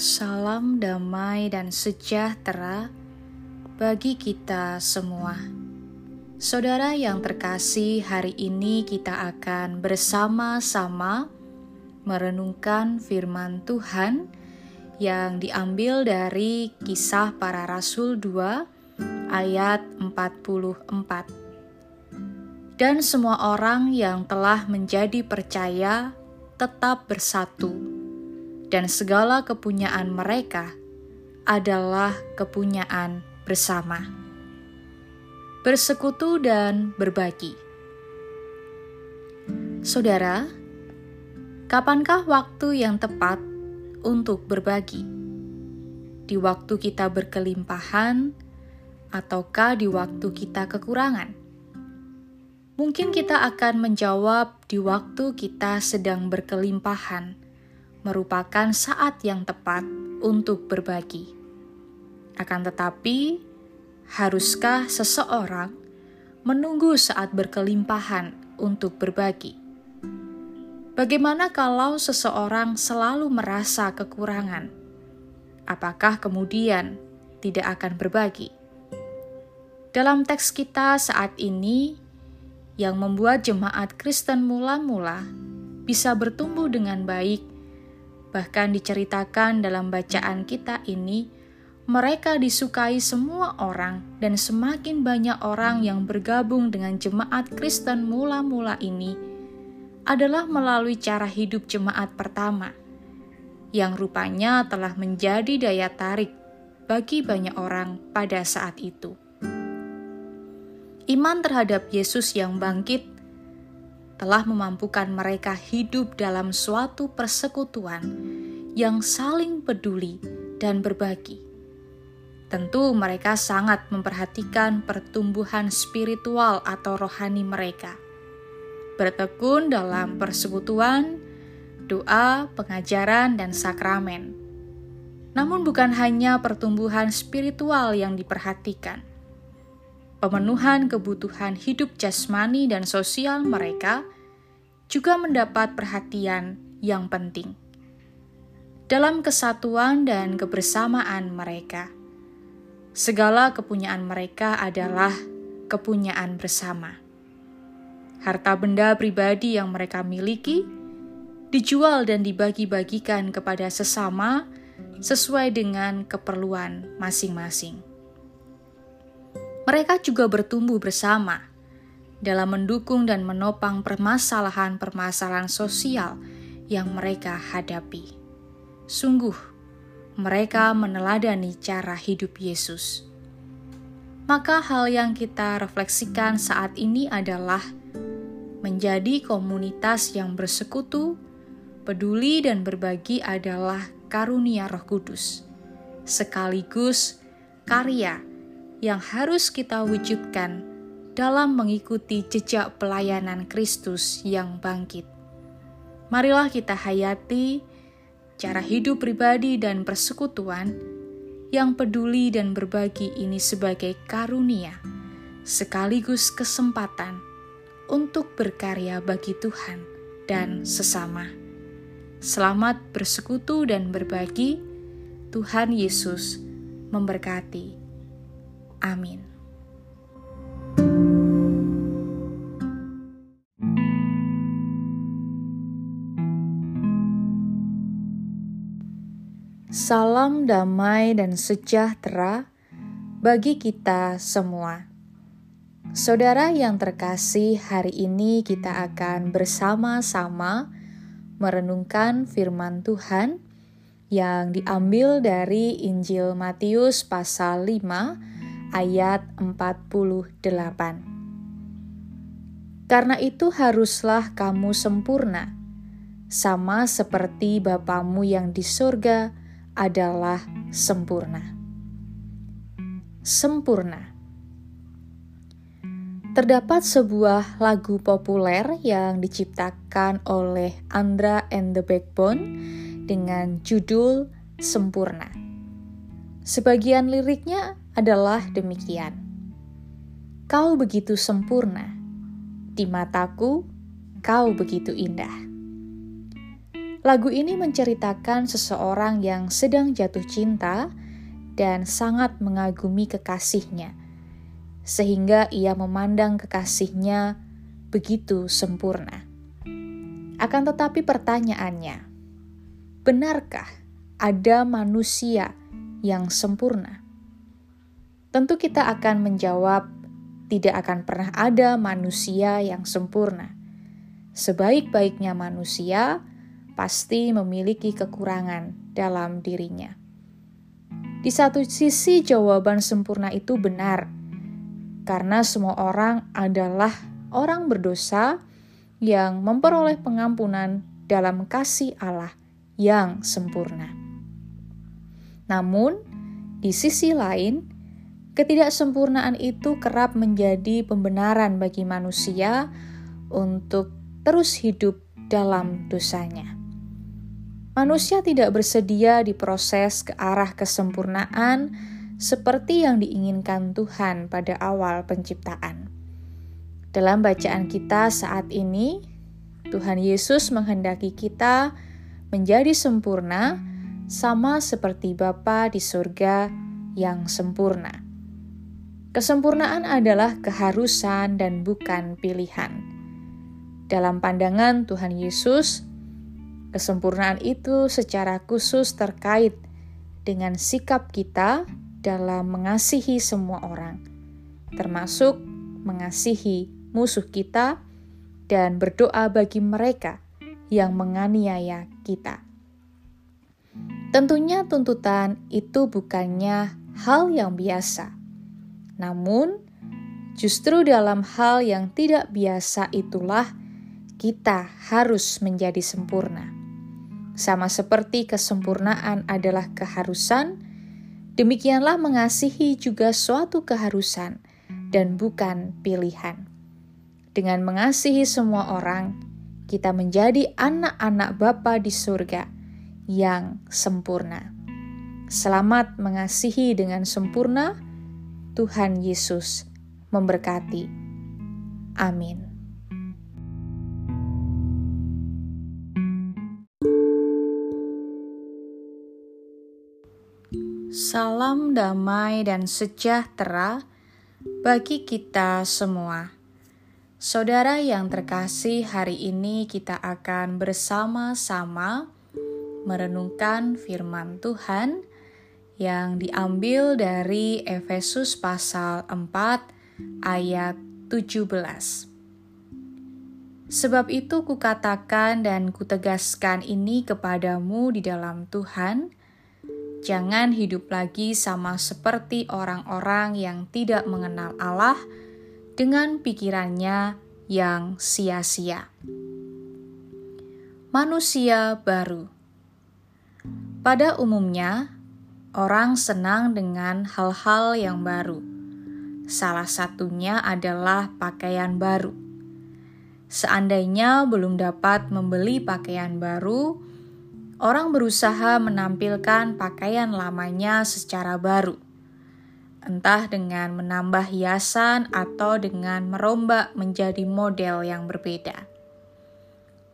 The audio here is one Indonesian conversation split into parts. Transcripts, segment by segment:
Salam damai dan sejahtera bagi kita semua. Saudara yang terkasih, hari ini kita akan bersama-sama merenungkan firman Tuhan yang diambil dari Kisah Para Rasul 2 ayat 44. Dan semua orang yang telah menjadi percaya tetap bersatu dan segala kepunyaan mereka adalah kepunyaan bersama. Bersekutu dan berbagi. Saudara, kapankah waktu yang tepat untuk berbagi? Di waktu kita berkelimpahan, ataukah di waktu kita kekurangan? Mungkin kita akan menjawab di waktu kita sedang berkelimpahan merupakan saat yang tepat untuk berbagi. Akan tetapi, haruskah seseorang menunggu saat berkelimpahan untuk berbagi? Bagaimana kalau seseorang selalu merasa kekurangan? Apakah kemudian tidak akan berbagi? Dalam teks kita saat ini, yang membuat jemaat Kristen mula-mula bisa bertumbuh dengan baik Bahkan diceritakan dalam bacaan kita ini, mereka disukai semua orang dan semakin banyak orang yang bergabung dengan jemaat Kristen mula-mula ini adalah melalui cara hidup jemaat pertama yang rupanya telah menjadi daya tarik bagi banyak orang pada saat itu. Iman terhadap Yesus yang bangkit telah memampukan mereka hidup dalam suatu persekutuan yang saling peduli dan berbagi. Tentu, mereka sangat memperhatikan pertumbuhan spiritual atau rohani mereka. Bertekun dalam persekutuan, doa, pengajaran, dan sakramen. Namun, bukan hanya pertumbuhan spiritual yang diperhatikan, pemenuhan kebutuhan hidup jasmani dan sosial mereka juga mendapat perhatian yang penting. Dalam kesatuan dan kebersamaan mereka, segala kepunyaan mereka adalah kepunyaan bersama. Harta benda pribadi yang mereka miliki dijual dan dibagi-bagikan kepada sesama sesuai dengan keperluan masing-masing mereka juga bertumbuh bersama dalam mendukung dan menopang permasalahan-permasalahan sosial yang mereka hadapi. Sungguh, mereka meneladani cara hidup Yesus. Maka, hal yang kita refleksikan saat ini adalah menjadi komunitas yang bersekutu, peduli, dan berbagi adalah karunia Roh Kudus, sekaligus karya yang harus kita wujudkan dalam mengikuti jejak pelayanan Kristus yang bangkit. Marilah kita hayati cara hidup pribadi dan persekutuan yang peduli dan berbagi ini sebagai karunia, sekaligus kesempatan untuk berkarya bagi Tuhan dan sesama. Selamat bersekutu dan berbagi. Tuhan Yesus memberkati. Amin. Salam damai dan sejahtera bagi kita semua. Saudara yang terkasih, hari ini kita akan bersama-sama merenungkan firman Tuhan yang diambil dari Injil Matius pasal 5 ayat 48. Karena itu haruslah kamu sempurna, sama seperti Bapamu yang di surga adalah sempurna. Sempurna. Terdapat sebuah lagu populer yang diciptakan oleh Andra and the Backbone dengan judul Sempurna. Sebagian liriknya adalah demikian. Kau begitu sempurna, di mataku kau begitu indah. Lagu ini menceritakan seseorang yang sedang jatuh cinta dan sangat mengagumi kekasihnya, sehingga ia memandang kekasihnya begitu sempurna. Akan tetapi, pertanyaannya, benarkah ada manusia yang sempurna? Tentu, kita akan menjawab, tidak akan pernah ada manusia yang sempurna. Sebaik-baiknya manusia pasti memiliki kekurangan dalam dirinya. Di satu sisi, jawaban sempurna itu benar, karena semua orang adalah orang berdosa yang memperoleh pengampunan dalam kasih Allah yang sempurna. Namun, di sisi lain, ketidaksempurnaan itu kerap menjadi pembenaran bagi manusia untuk terus hidup dalam dosanya. Manusia tidak bersedia diproses ke arah kesempurnaan seperti yang diinginkan Tuhan pada awal penciptaan. Dalam bacaan kita saat ini, Tuhan Yesus menghendaki kita menjadi sempurna sama seperti Bapa di surga yang sempurna. Kesempurnaan adalah keharusan dan bukan pilihan. Dalam pandangan Tuhan Yesus, Kesempurnaan itu secara khusus terkait dengan sikap kita dalam mengasihi semua orang, termasuk mengasihi musuh kita dan berdoa bagi mereka yang menganiaya kita. Tentunya tuntutan itu bukannya hal yang biasa. Namun, justru dalam hal yang tidak biasa itulah kita harus menjadi sempurna. Sama seperti kesempurnaan adalah keharusan, demikianlah mengasihi juga suatu keharusan dan bukan pilihan. Dengan mengasihi semua orang, kita menjadi anak-anak Bapa di surga yang sempurna. Selamat mengasihi dengan sempurna, Tuhan Yesus memberkati. Amin. Salam damai dan sejahtera bagi kita semua. Saudara yang terkasih, hari ini kita akan bersama-sama merenungkan firman Tuhan yang diambil dari Efesus pasal 4 ayat 17. Sebab itu kukatakan dan kutegaskan ini kepadamu di dalam Tuhan, Jangan hidup lagi sama seperti orang-orang yang tidak mengenal Allah dengan pikirannya yang sia-sia. Manusia baru pada umumnya, orang senang dengan hal-hal yang baru. Salah satunya adalah pakaian baru. Seandainya belum dapat membeli pakaian baru, orang berusaha menampilkan pakaian lamanya secara baru, entah dengan menambah hiasan atau dengan merombak menjadi model yang berbeda.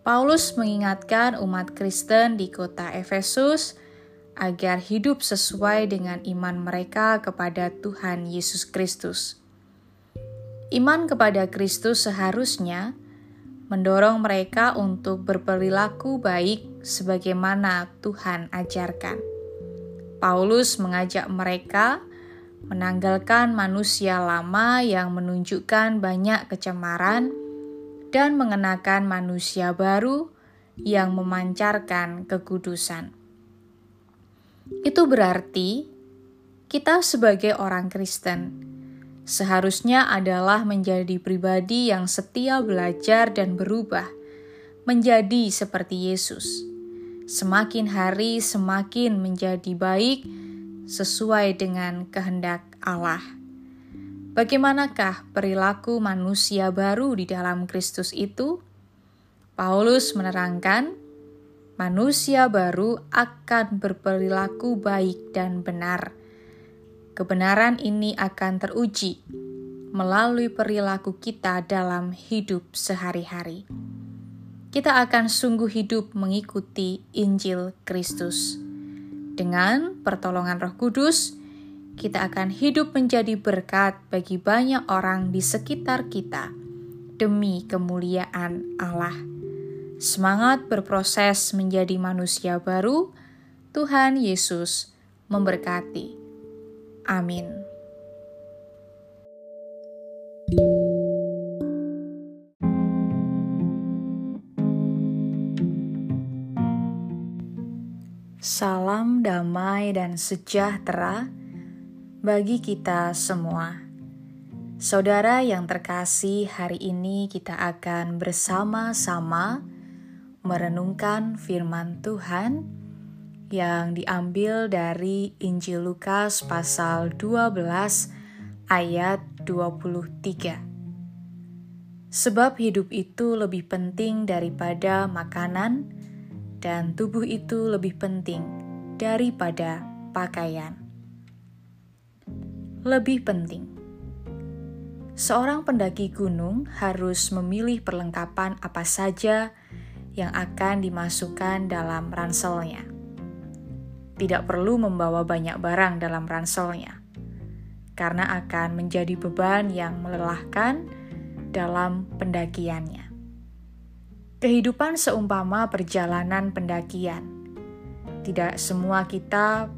Paulus mengingatkan umat Kristen di kota Efesus agar hidup sesuai dengan iman mereka kepada Tuhan Yesus Kristus. Iman kepada Kristus seharusnya mendorong mereka untuk berperilaku baik sebagaimana Tuhan ajarkan. Paulus mengajak mereka menanggalkan manusia lama yang menunjukkan banyak kecemaran dan mengenakan manusia baru yang memancarkan kekudusan. Itu berarti kita sebagai orang Kristen seharusnya adalah menjadi pribadi yang setia belajar dan berubah, menjadi seperti Yesus. Semakin hari semakin menjadi baik sesuai dengan kehendak Allah. Bagaimanakah perilaku manusia baru di dalam Kristus itu? Paulus menerangkan, manusia baru akan berperilaku baik dan benar Kebenaran ini akan teruji melalui perilaku kita dalam hidup sehari-hari. kita akan sungguh hidup mengikuti Injil Kristus. Dengan pertolongan Roh Kudus, kita akan hidup menjadi berkat bagi banyak orang di sekitar kita demi kemuliaan Allah. Semangat berproses menjadi manusia baru, Tuhan Yesus memberkati. Amin. Salam damai dan sejahtera bagi kita semua. Saudara yang terkasih, hari ini kita akan bersama-sama merenungkan firman Tuhan yang diambil dari Injil Lukas pasal 12 ayat 23. Sebab hidup itu lebih penting daripada makanan dan tubuh itu lebih penting daripada pakaian lebih penting. Seorang pendaki gunung harus memilih perlengkapan apa saja yang akan dimasukkan dalam ranselnya. Tidak perlu membawa banyak barang dalam ranselnya, karena akan menjadi beban yang melelahkan dalam pendakiannya. Kehidupan seumpama perjalanan pendakian. Tidak semua kita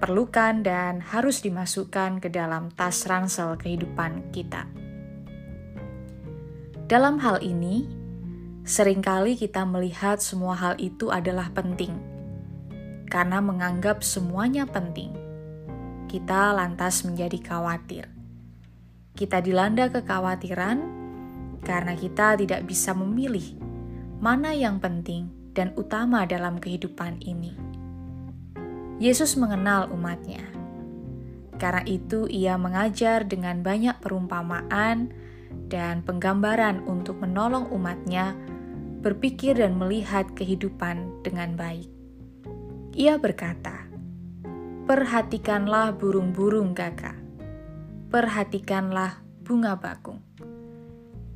perlukan dan harus dimasukkan ke dalam tas ransel kehidupan kita. Dalam hal ini, sering kali kita melihat semua hal itu adalah penting, karena menganggap semuanya penting. Kita lantas menjadi khawatir. Kita dilanda kekhawatiran karena kita tidak bisa memilih mana yang penting dan utama dalam kehidupan ini. Yesus mengenal umatnya. Karena itu ia mengajar dengan banyak perumpamaan dan penggambaran untuk menolong umatnya berpikir dan melihat kehidupan dengan baik. Ia berkata, Perhatikanlah burung-burung gagak, perhatikanlah bunga bakung.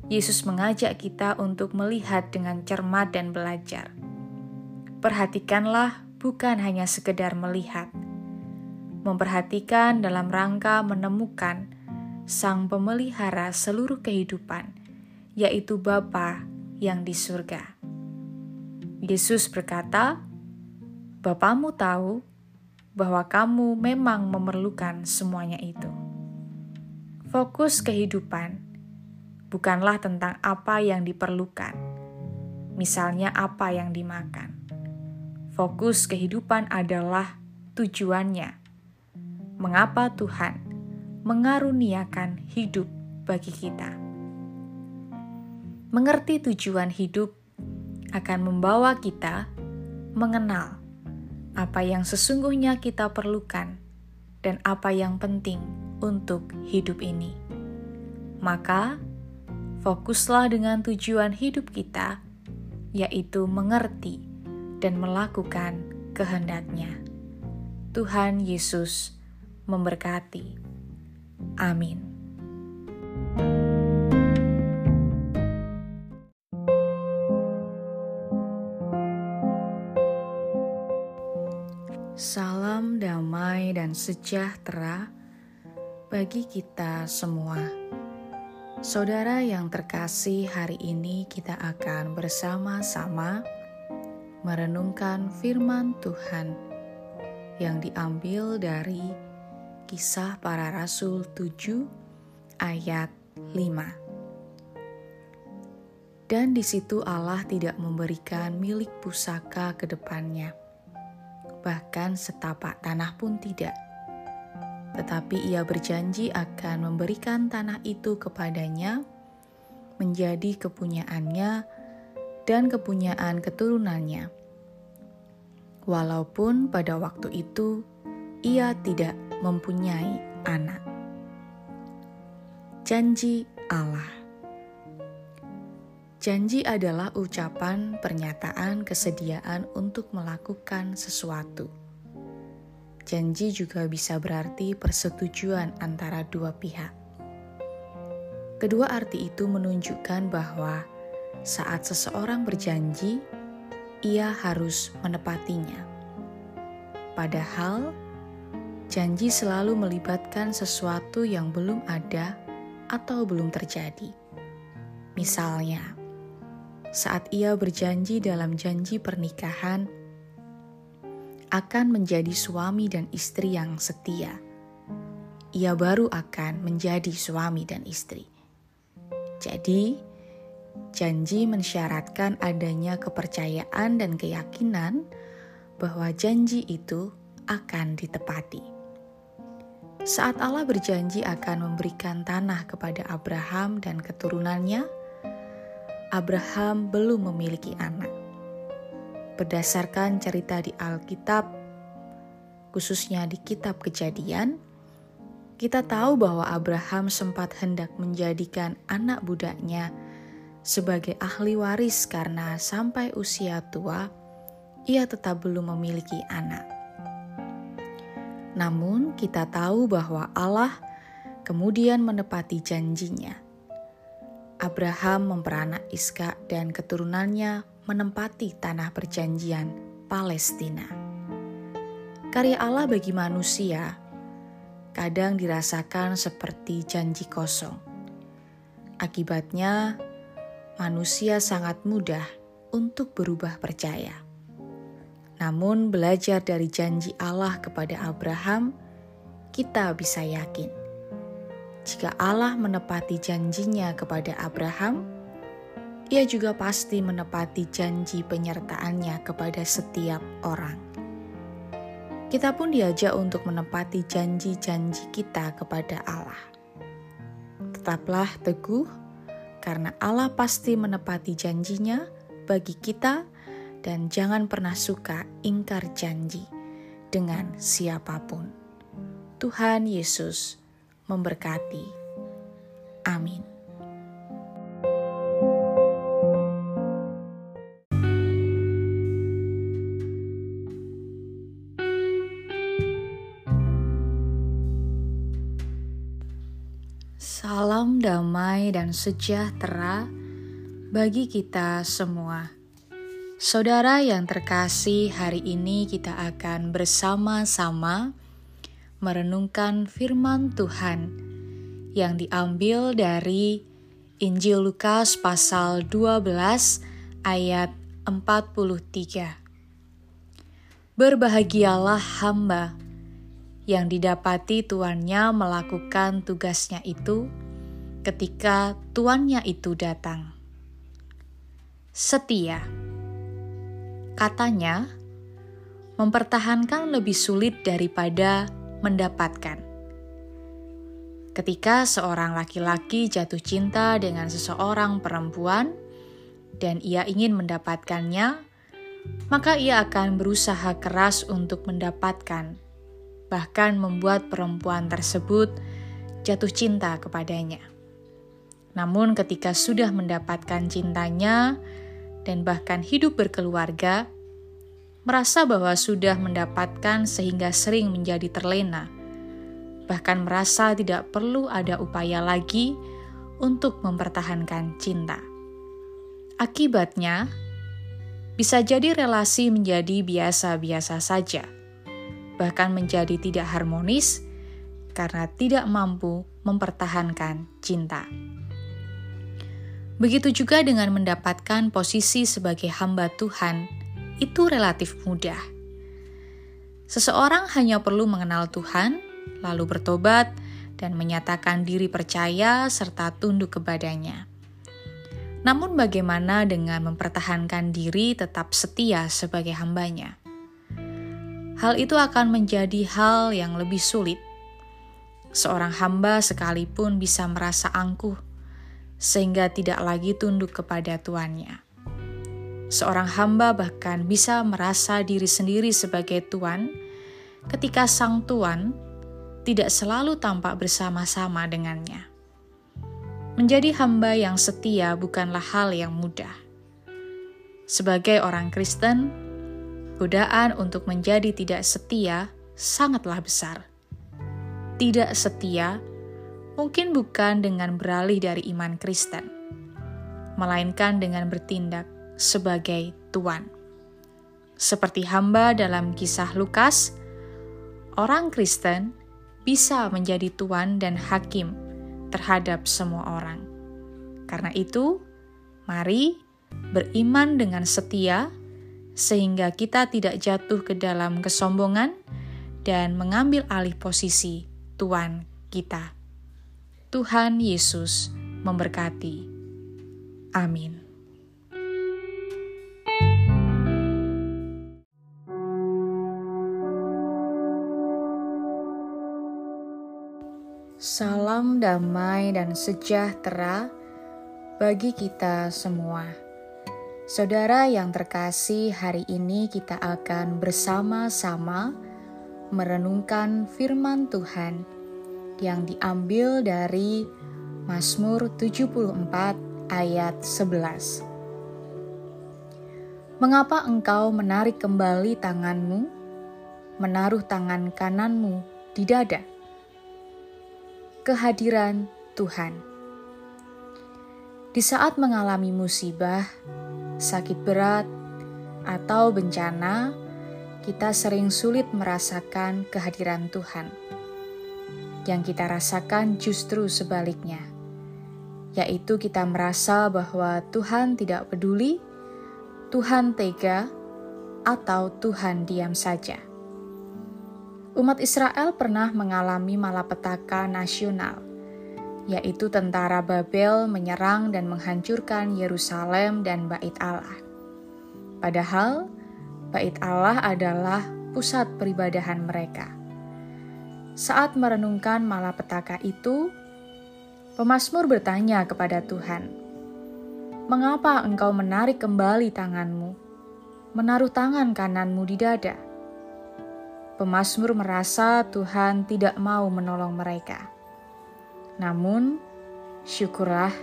Yesus mengajak kita untuk melihat dengan cermat dan belajar. Perhatikanlah bukan hanya sekedar melihat, memperhatikan dalam rangka menemukan sang pemelihara seluruh kehidupan, yaitu Bapa yang di surga. Yesus berkata, Bapamu tahu bahwa kamu memang memerlukan semuanya itu. Fokus kehidupan bukanlah tentang apa yang diperlukan, misalnya apa yang dimakan Fokus kehidupan adalah tujuannya. Mengapa Tuhan mengaruniakan hidup bagi kita? Mengerti tujuan hidup akan membawa kita mengenal apa yang sesungguhnya kita perlukan dan apa yang penting untuk hidup ini. Maka, fokuslah dengan tujuan hidup kita, yaitu mengerti dan melakukan kehendaknya. Tuhan Yesus memberkati. Amin. Salam damai dan sejahtera bagi kita semua. Saudara yang terkasih, hari ini kita akan bersama-sama merenungkan firman Tuhan yang diambil dari Kisah Para Rasul 7 ayat 5. Dan di situ Allah tidak memberikan milik pusaka ke depannya. Bahkan setapak tanah pun tidak. Tetapi ia berjanji akan memberikan tanah itu kepadanya menjadi kepunyaannya dan kepunyaan keturunannya walaupun pada waktu itu ia tidak mempunyai anak. Janji Allah Janji adalah ucapan pernyataan kesediaan untuk melakukan sesuatu. Janji juga bisa berarti persetujuan antara dua pihak. Kedua arti itu menunjukkan bahwa saat seseorang berjanji, ia harus menepatinya. Padahal, janji selalu melibatkan sesuatu yang belum ada atau belum terjadi. Misalnya, saat ia berjanji dalam janji pernikahan akan menjadi suami dan istri yang setia, ia baru akan menjadi suami dan istri. Jadi, Janji mensyaratkan adanya kepercayaan dan keyakinan bahwa janji itu akan ditepati. Saat Allah berjanji akan memberikan tanah kepada Abraham dan keturunannya, Abraham belum memiliki anak. Berdasarkan cerita di Alkitab, khususnya di Kitab Kejadian, kita tahu bahwa Abraham sempat hendak menjadikan anak budaknya sebagai ahli waris karena sampai usia tua ia tetap belum memiliki anak. Namun, kita tahu bahwa Allah kemudian menepati janjinya. Abraham memperanak Iska dan keturunannya menempati tanah perjanjian Palestina. Karya Allah bagi manusia kadang dirasakan seperti janji kosong. Akibatnya, manusia sangat mudah untuk berubah percaya. Namun, belajar dari janji Allah kepada Abraham, kita bisa yakin jika Allah menepati janjinya kepada Abraham, Ia juga pasti menepati janji penyertaannya kepada setiap orang. Kita pun diajak untuk menepati janji-janji kita kepada Allah. Tetaplah teguh karena Allah pasti menepati janjinya bagi kita dan jangan pernah suka ingkar janji dengan siapa pun. Tuhan Yesus memberkati. Amin. Salam damai dan sejahtera bagi kita semua. Saudara yang terkasih, hari ini kita akan bersama-sama merenungkan firman Tuhan yang diambil dari Injil Lukas pasal 12 ayat 43. Berbahagialah hamba yang didapati tuannya melakukan tugasnya itu ketika tuannya itu datang. Setia, katanya, mempertahankan lebih sulit daripada mendapatkan. Ketika seorang laki-laki jatuh cinta dengan seseorang perempuan dan ia ingin mendapatkannya, maka ia akan berusaha keras untuk mendapatkan bahkan membuat perempuan tersebut jatuh cinta kepadanya. Namun, ketika sudah mendapatkan cintanya dan bahkan hidup berkeluarga, merasa bahwa sudah mendapatkan sehingga sering menjadi terlena, bahkan merasa tidak perlu ada upaya lagi untuk mempertahankan cinta. Akibatnya, bisa jadi relasi menjadi biasa-biasa saja bahkan menjadi tidak harmonis karena tidak mampu mempertahankan cinta. Begitu juga dengan mendapatkan posisi sebagai hamba Tuhan, itu relatif mudah. Seseorang hanya perlu mengenal Tuhan, lalu bertobat, dan menyatakan diri percaya serta tunduk kepadanya. Namun, bagaimana dengan mempertahankan diri tetap setia sebagai hambanya? hal itu akan menjadi hal yang lebih sulit. Seorang hamba sekalipun bisa merasa angkuh, sehingga tidak lagi tunduk kepada tuannya. Seorang hamba bahkan bisa merasa diri sendiri sebagai tuan ketika sang tuan tidak selalu tampak bersama-sama dengannya. Menjadi hamba yang setia bukanlah hal yang mudah. Sebagai orang Kristen, godaan untuk menjadi tidak setia sangatlah besar. Tidak setia mungkin bukan dengan beralih dari iman Kristen. melainkan dengan bertindak sebagai tuan. Seperti hamba dalam kisah Lukas, orang Kristen bisa menjadi tuan dan hakim terhadap semua orang. Karena itu, mari beriman dengan setia, sehingga kita tidak jatuh ke dalam kesombongan dan mengambil alih posisi Tuhan kita. Tuhan Yesus memberkati. Amin. Salam damai dan sejahtera bagi kita semua. Saudara yang terkasih, hari ini kita akan bersama-sama merenungkan firman Tuhan yang diambil dari Mazmur 74 ayat 11. Mengapa engkau menarik kembali tanganmu, menaruh tangan kananmu di dada? Kehadiran Tuhan. Di saat mengalami musibah, sakit berat, atau bencana, kita sering sulit merasakan kehadiran Tuhan. Yang kita rasakan justru sebaliknya, yaitu kita merasa bahwa Tuhan tidak peduli, Tuhan tega, atau Tuhan diam saja umat Israel pernah mengalami malapetaka nasional, yaitu tentara Babel menyerang dan menghancurkan Yerusalem dan Bait Allah. Padahal, Bait Allah adalah pusat peribadahan mereka. Saat merenungkan malapetaka itu, pemazmur bertanya kepada Tuhan, "Mengapa engkau menarik kembali tanganmu, menaruh tangan kananmu di dada?" Pemasmur merasa Tuhan tidak mau menolong mereka. Namun, syukurlah,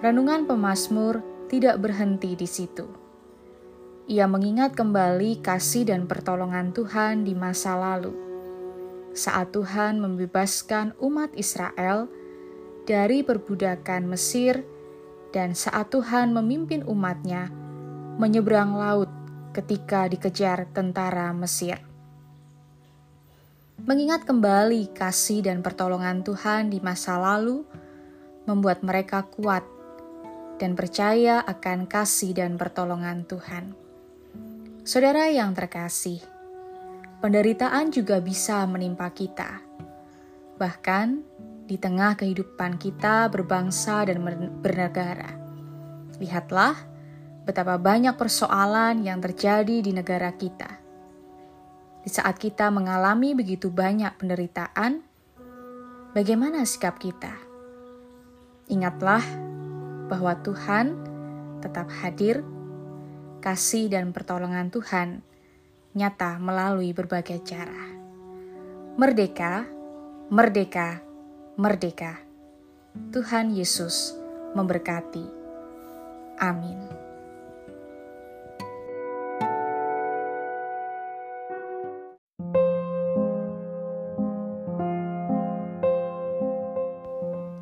renungan pemasmur tidak berhenti di situ. Ia mengingat kembali kasih dan pertolongan Tuhan di masa lalu, saat Tuhan membebaskan umat Israel dari perbudakan Mesir dan saat Tuhan memimpin umatnya menyeberang laut ketika dikejar tentara Mesir. Mengingat kembali kasih dan pertolongan Tuhan di masa lalu membuat mereka kuat dan percaya akan kasih dan pertolongan Tuhan. Saudara yang terkasih, penderitaan juga bisa menimpa kita. Bahkan di tengah kehidupan kita berbangsa dan bernegara. Lihatlah betapa banyak persoalan yang terjadi di negara kita di saat kita mengalami begitu banyak penderitaan, bagaimana sikap kita? Ingatlah bahwa Tuhan tetap hadir, kasih dan pertolongan Tuhan nyata melalui berbagai cara. Merdeka, merdeka, merdeka. Tuhan Yesus memberkati. Amin.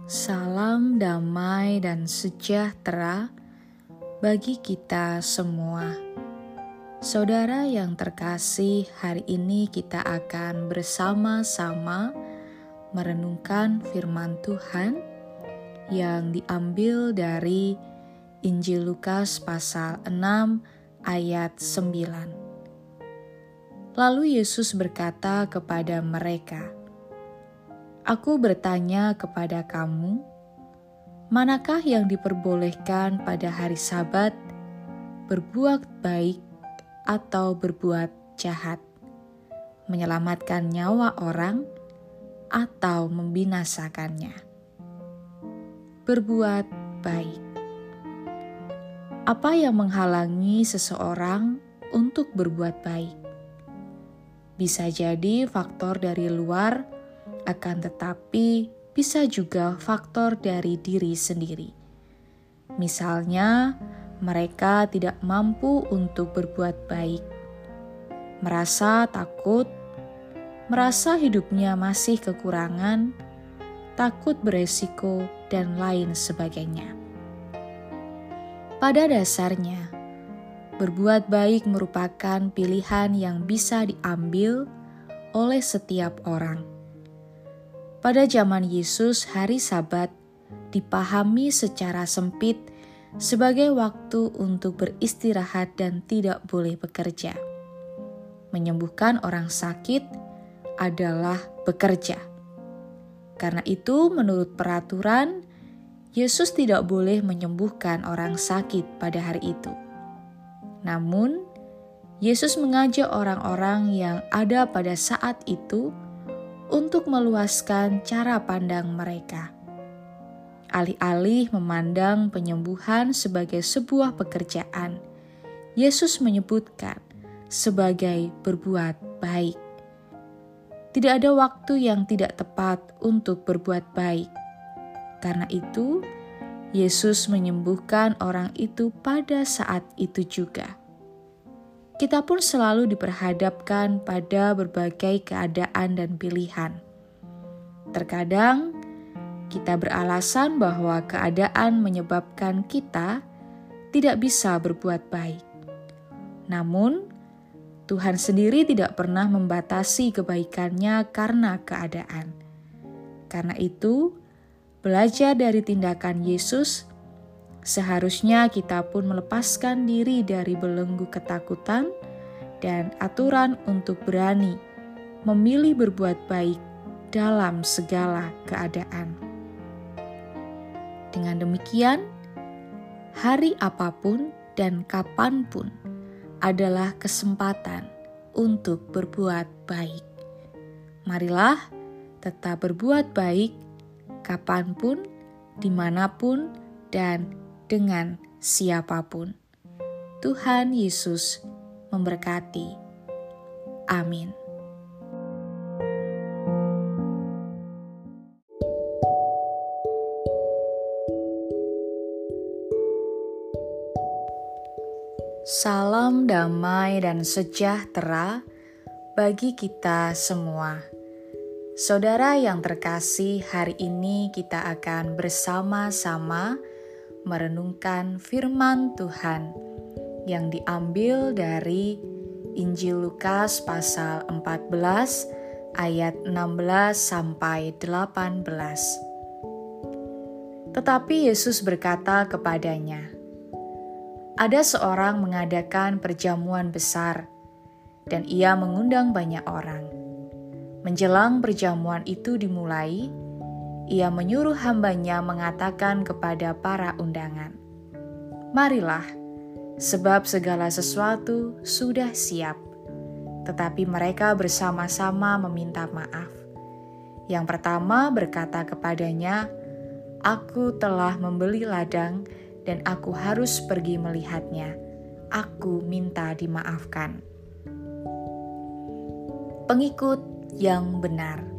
Salam damai dan sejahtera bagi kita semua. Saudara yang terkasih, hari ini kita akan bersama-sama merenungkan firman Tuhan yang diambil dari Injil Lukas pasal 6 ayat 9. Lalu Yesus berkata kepada mereka, Aku bertanya kepada kamu, manakah yang diperbolehkan pada hari Sabat, berbuat baik atau berbuat jahat, menyelamatkan nyawa orang atau membinasakannya? Berbuat baik. Apa yang menghalangi seseorang untuk berbuat baik? Bisa jadi faktor dari luar akan tetapi bisa juga faktor dari diri sendiri. Misalnya, mereka tidak mampu untuk berbuat baik, merasa takut, merasa hidupnya masih kekurangan, takut beresiko, dan lain sebagainya. Pada dasarnya, berbuat baik merupakan pilihan yang bisa diambil oleh setiap orang. Pada zaman Yesus, hari Sabat dipahami secara sempit sebagai waktu untuk beristirahat dan tidak boleh bekerja. Menyembuhkan orang sakit adalah bekerja. Karena itu, menurut peraturan, Yesus tidak boleh menyembuhkan orang sakit pada hari itu. Namun, Yesus mengajak orang-orang yang ada pada saat itu meluaskan cara pandang mereka. Alih-alih memandang penyembuhan sebagai sebuah pekerjaan, Yesus menyebutkan sebagai berbuat baik. Tidak ada waktu yang tidak tepat untuk berbuat baik karena itu, Yesus menyembuhkan orang itu pada saat itu juga. Kita pun selalu diperhadapkan pada berbagai keadaan dan pilihan. Terkadang kita beralasan bahwa keadaan menyebabkan kita tidak bisa berbuat baik. Namun, Tuhan sendiri tidak pernah membatasi kebaikannya karena keadaan. Karena itu, belajar dari tindakan Yesus, seharusnya kita pun melepaskan diri dari belenggu ketakutan dan aturan untuk berani memilih berbuat baik dalam segala keadaan. Dengan demikian, hari apa pun dan kapan pun adalah kesempatan untuk berbuat baik. Marilah tetap berbuat baik kapan pun, di mana pun, dan dengan siapa pun. Tuhan Yesus memberkati. Amin. Salam damai dan sejahtera bagi kita semua. Saudara yang terkasih, hari ini kita akan bersama-sama merenungkan firman Tuhan yang diambil dari Injil Lukas pasal 14 ayat 16 sampai 18. Tetapi Yesus berkata kepadanya, "Ada seorang mengadakan perjamuan besar, dan ia mengundang banyak orang." Menjelang perjamuan itu dimulai, ia menyuruh hambanya mengatakan kepada para undangan, "Marilah, sebab segala sesuatu sudah siap." Tetapi mereka bersama-sama meminta maaf. Yang pertama berkata kepadanya, "Aku telah membeli ladang dan aku harus pergi melihatnya. Aku minta dimaafkan." Pengikut yang benar.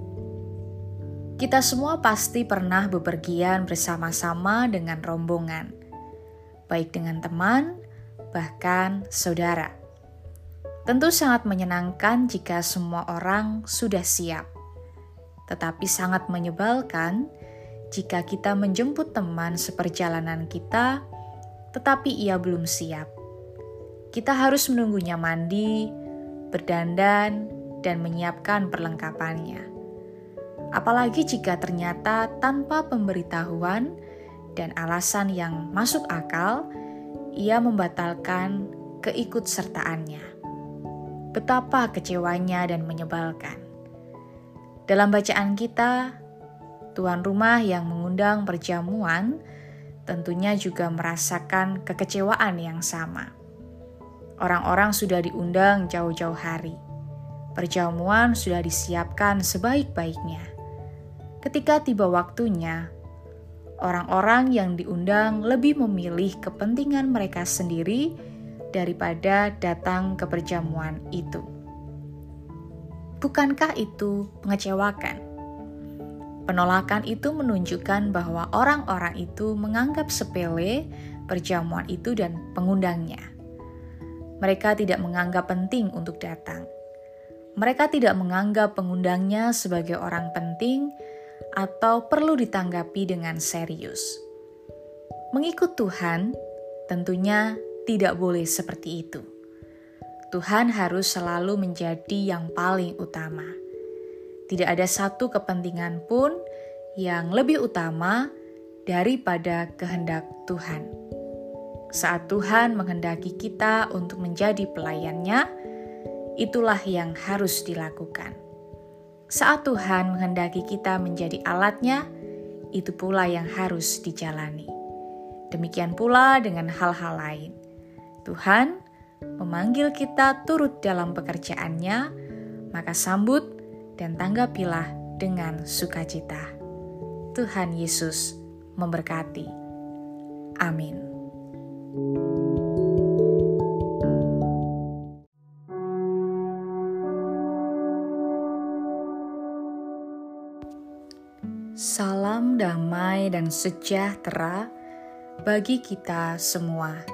Kita semua pasti pernah bepergian bersama-sama dengan rombongan, baik dengan teman, bahkan saudara. Tentu sangat menyenangkan jika semua orang sudah siap, tetapi sangat menyebalkan jika kita menjemput teman seperjalanan kita, tetapi ia belum siap. Kita harus menunggunya mandi, berdandan, dan menyiapkan perlengkapannya. Apalagi jika ternyata tanpa pemberitahuan dan alasan yang masuk akal, ia membatalkan keikutsertaannya. Betapa kecewanya dan menyebalkan. Dalam bacaan kita, tuan rumah yang mengundang perjamuan tentunya juga merasakan kekecewaan yang sama. Orang-orang sudah diundang jauh-jauh hari Perjamuan sudah disiapkan sebaik-baiknya. Ketika tiba waktunya, orang-orang yang diundang lebih memilih kepentingan mereka sendiri daripada datang ke perjamuan itu. Bukankah itu mengecewakan? Penolakan itu menunjukkan bahwa orang-orang itu menganggap sepele perjamuan itu dan pengundangnya. Mereka tidak menganggap penting untuk datang mereka tidak menganggap pengundangnya sebagai orang penting atau perlu ditanggapi dengan serius. Mengikut Tuhan Tentunya tidak boleh seperti itu. Tuhan harus selalu menjadi yang paling utama. Tidak ada satu kepentingan pun yang lebih utama daripada kehendak Tuhan. Saat Tuhan menghendaki kita untuk menjadi pelayannya, itulah yang harus dilakukan. Saat Tuhan menghendaki kita menjadi alatnya, itu pula yang harus dijalani. Demikian pula dengan hal-hal lain. Tuhan memanggil kita turut dalam pekerjaannya, maka sambut dan tanggapilah dengan sukacita. Tuhan Yesus memberkati. Amin. Salam damai dan sejahtera bagi kita semua.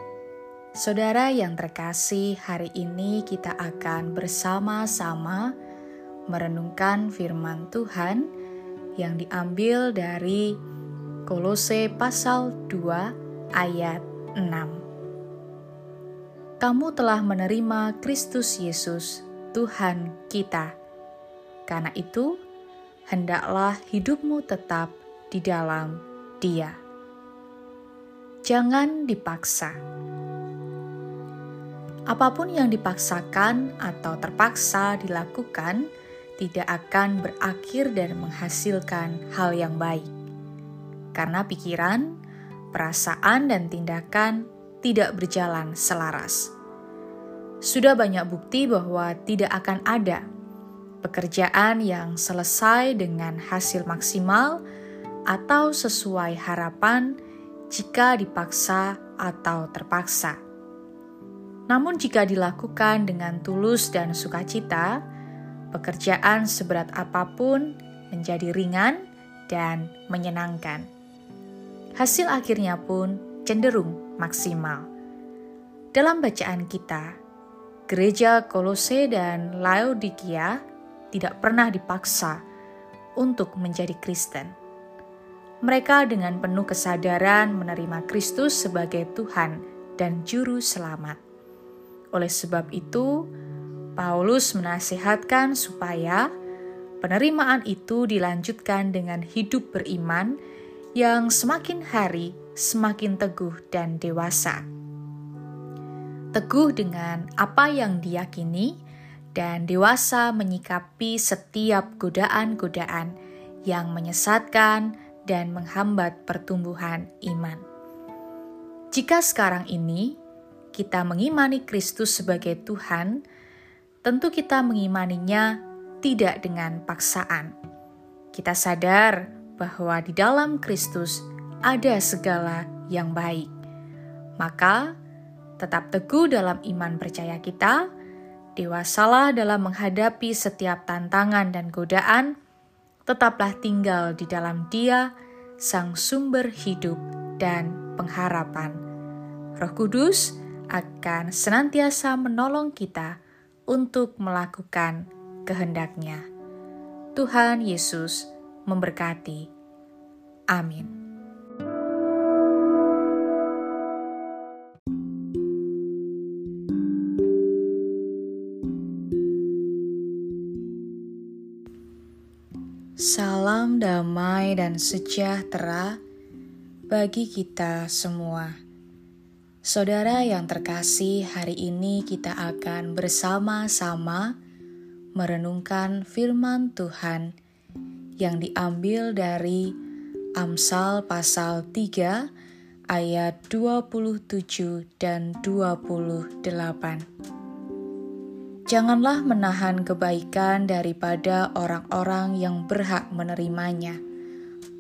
Saudara yang terkasih, hari ini kita akan bersama-sama merenungkan firman Tuhan yang diambil dari Kolose pasal 2 ayat 6. Kamu telah menerima Kristus Yesus, Tuhan kita. Karena itu, hendaklah hidupmu tetap di dalam Dia. Jangan dipaksa Apa pun yang dipaksakan atau terpaksa dilakukan tidak akan berakhir dan menghasilkan hal yang baik, karena pikiran, perasaan, dan tindakan tidak berjalan selaras. Sudah banyak bukti bahwa tidak akan ada pekerjaan yang selesai dengan hasil maksimal atau sesuai harapan jika dipaksa atau terpaksa. Namun, jika dilakukan dengan tulus dan sukacita, pekerjaan seberat apa pun menjadi ringan dan menyenangkan. Hasil akhirnya pun cenderung maksimal. Dalam bacaan kita, gereja Kolose dan Laodikia tidak pernah dipaksa untuk menjadi Kristen. Mereka dengan penuh kesadaran menerima Kristus sebagai Tuhan dan Juru Selamat. Oleh sebab itu, Paulus menasihatkan supaya penerimaan itu dilanjutkan dengan hidup beriman yang semakin hari semakin teguh dan dewasa. Teguh dengan apa yang diyakini dan dewasa menyikapi setiap godaan-godaan yang menyesatkan dan menghambat pertumbuhan iman. Jika sekarang ini kita mengimani Kristus sebagai Tuhan, tentu kita mengimaninya tidak dengan paksaan. Kita sadar bahwa di dalam Kristus ada segala yang baik. Maka, tetap teguh dalam iman percaya kita, dewasalah dalam menghadapi setiap tantangan dan godaan, tetaplah tinggal di dalam Dia, Sang Sumber hidup dan pengharapan. Roh Kudus, akan senantiasa menolong kita untuk melakukan kehendaknya. Tuhan Yesus memberkati. Amin. Salam damai dan sejahtera bagi kita semua. Saudara yang terkasih, hari ini kita akan bersama-sama merenungkan firman Tuhan yang diambil dari Amsal pasal 3 ayat 27 dan 28. Janganlah menahan kebaikan daripada orang-orang yang berhak menerimanya,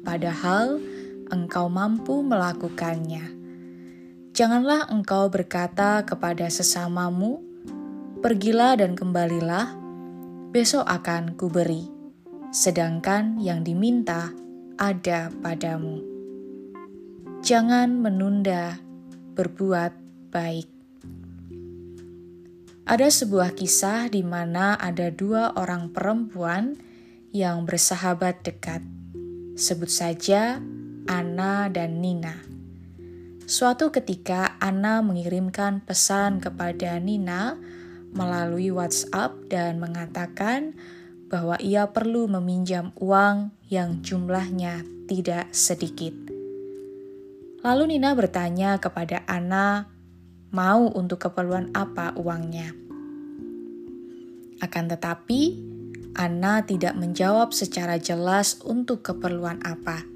padahal engkau mampu melakukannya Janganlah engkau berkata kepada sesamamu, "Pergilah dan kembalilah, besok akan kuberi." Sedangkan yang diminta ada padamu. Jangan menunda berbuat baik. Ada sebuah kisah di mana ada dua orang perempuan yang bersahabat dekat. Sebut saja Ana dan Nina. Suatu ketika Anna mengirimkan pesan kepada Nina melalui WhatsApp dan mengatakan bahwa ia perlu meminjam uang yang jumlahnya tidak sedikit. Lalu Nina bertanya kepada Anna, mau untuk keperluan apa uangnya. Akan tetapi, Anna tidak menjawab secara jelas untuk keperluan apa.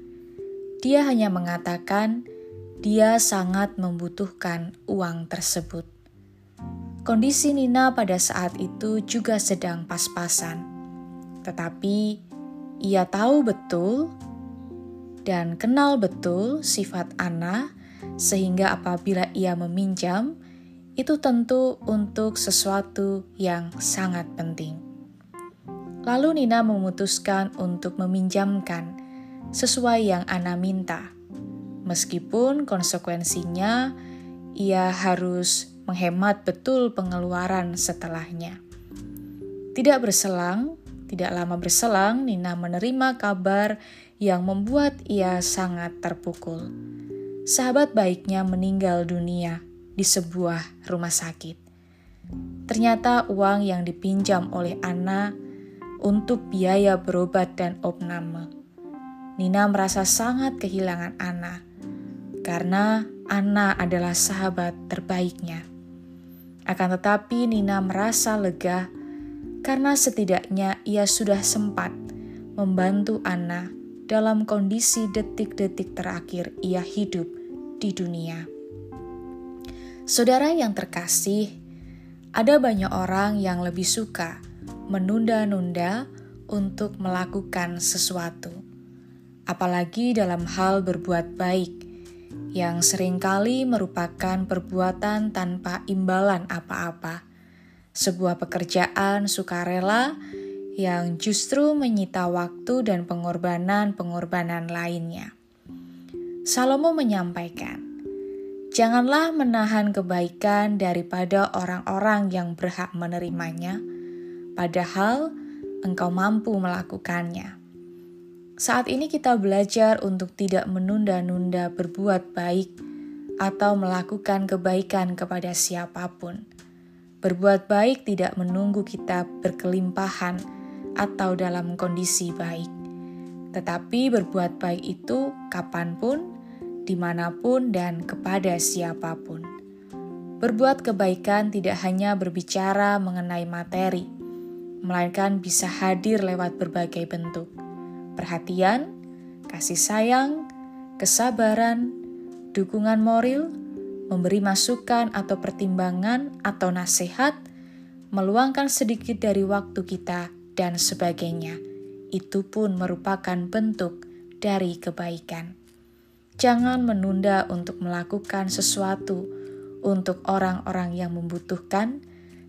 Dia hanya mengatakan dia sangat membutuhkan uang tersebut. Kondisi Nina pada saat itu juga sedang pas-pasan, tetapi ia tahu betul dan kenal betul sifat Anna, sehingga apabila ia meminjam, itu tentu untuk sesuatu yang sangat penting. Lalu Nina memutuskan untuk meminjamkan sesuai yang Ana minta. Meskipun konsekuensinya ia harus menghemat betul pengeluaran setelahnya. Tidak berselang, tidak lama berselang, Nina menerima kabar yang membuat ia sangat terpukul. Sahabat baiknya meninggal dunia di sebuah rumah sakit. Ternyata uang yang dipinjam oleh Anna untuk biaya berobat dan opname. Nina merasa sangat kehilangan Anna karena Anna adalah sahabat terbaiknya. Akan tetapi Nina merasa lega karena setidaknya ia sudah sempat membantu Anna dalam kondisi detik-detik terakhir ia hidup di dunia. Saudara yang terkasih, ada banyak orang yang lebih suka menunda-nunda untuk melakukan sesuatu, apalagi dalam hal berbuat baik, yang sering kali merupakan perbuatan tanpa imbalan apa-apa, sebuah pekerjaan sukarela yang justru menyita waktu dan pengorbanan-pengorbanan lainnya. Salomo menyampaikan, "Janganlah menahan kebaikan daripada orang-orang yang berhak menerimanya." padahal engkau mampu melakukannya. Saat ini kita belajar untuk tidak menunda-nunda berbuat baik atau melakukan kebaikan kepada siapa pun. Berbuat baik tidak menunggu kita berkelimpahan atau dalam kondisi baik, tetapi berbuat baik itu kapan pun, di mana pun, dan kepada siapa pun. Berbuat kebaikan tidak hanya berbicara mengenai materi, melainkan bisa hadir lewat berbagai bentuk. Perhatian, kasih sayang, kesabaran, dukungan moral, memberi masukan atau pertimbangan atau nasihat, meluangkan sedikit dari waktu kita, dan sebagainya. Itu pun merupakan bentuk dari kebaikan. Jangan menunda untuk melakukan sesuatu untuk orang-orang yang membutuhkan.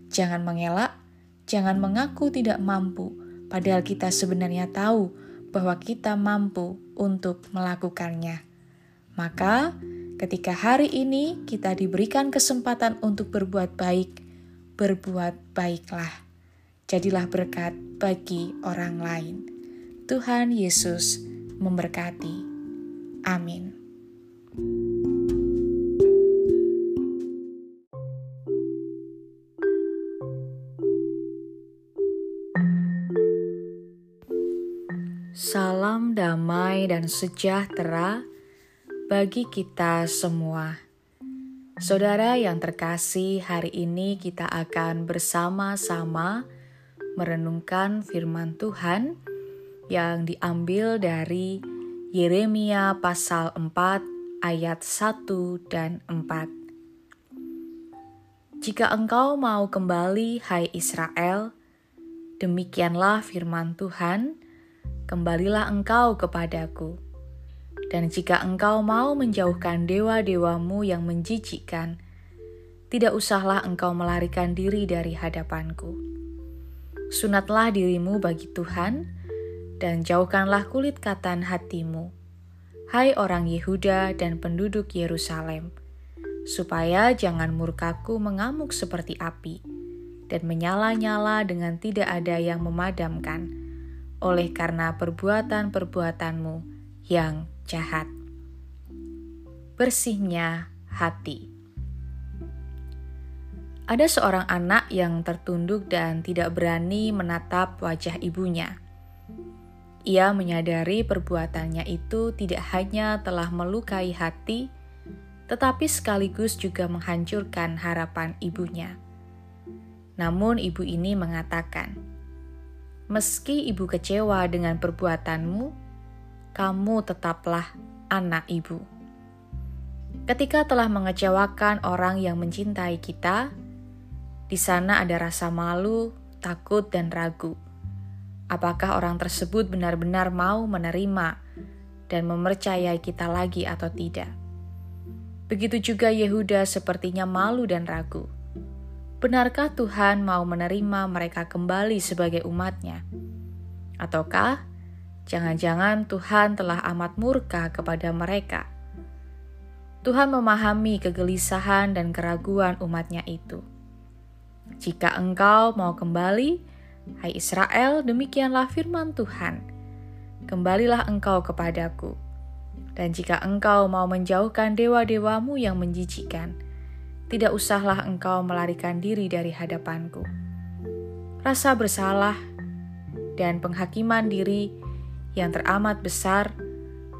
Jangan mengelak Jangan mengaku tidak mampu, padahal kita sebenarnya tahu bahwa kita mampu untuk melakukannya. Maka, ketika hari ini kita diberikan kesempatan untuk berbuat baik, berbuat baiklah. Jadilah berkat bagi orang lain. Tuhan Yesus memberkati. Amin. Salam damai dan sejahtera bagi kita semua. Saudara yang terkasih, hari ini kita akan bersama-sama merenungkan firman Tuhan yang diambil dari Yeremia pasal 4 ayat 1 dan 4. Jika engkau mau kembali, hai Israel, demikianlah firman Tuhan, kembalilah engkau kepadaku. Dan jika engkau mau menjauhkan dewa-dewamu yang menjijikkan, tidak usahlah engkau melarikan diri dari hadapanku. Sunatlah dirimu bagi Tuhan, dan jauhkanlah kulit katan hatimu. Hai orang Yehuda dan penduduk Yerusalem, supaya jangan murkaku mengamuk seperti api, dan menyala-nyala dengan tidak ada yang memadamkan oleh karena perbuatan-perbuatanmu yang jahat. Bersihnya hati. Ada seorang anak yang tertunduk dan tidak berani menatap wajah ibunya. Ia menyadari perbuatannya itu tidak hanya telah melukai hati, tetapi sekaligus juga menghancurkan harapan ibunya. Namun, ibu ini mengatakan, "Meski ibu kecewa dengan perbuatanmu, kamu tetaplah anak ibu." Ketika telah mengecewakan orang yang mencintai kita, di sana ada rasa malu, takut, dan ragu. Apakah orang tersebut benar-benar mau menerima dan mempercayai kita lagi atau tidak? Begitu juga Yehuda sepertinya malu dan ragu. Benarkah Tuhan mau menerima mereka kembali sebagai umatnya? Ataukah jangan-jangan Tuhan telah amat murka kepada mereka? Tuhan memahami kegelisahan dan keraguan umatnya itu. Jika engkau mau kembali, hai Israel, demikianlah firman Tuhan. Kembalilah engkau kepadaku. Dan jika engkau mau menjauhkan dewa-dewamu yang menjijikan, tidak usahlah engkau melarikan diri dari hadapanku. Rasa bersalah dan penghakiman diri yang teramat besar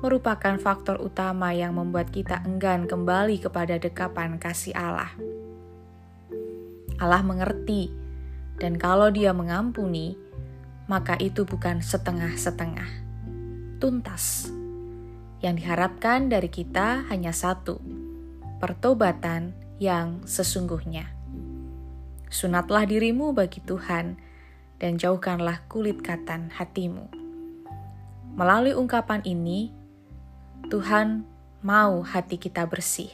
merupakan faktor utama yang membuat kita enggan kembali kepada dekapan kasih Allah. Allah mengerti, dan kalau Dia mengampuni, maka itu bukan setengah-setengah, tuntas. Yang diharapkan dari kita hanya satu: pertobatan yang sesungguhnya. Sunatlah dirimu bagi Tuhan, dan jauhkanlah kulit katan hatimu. Melalui ungkapan ini, Tuhan mau hati kita bersih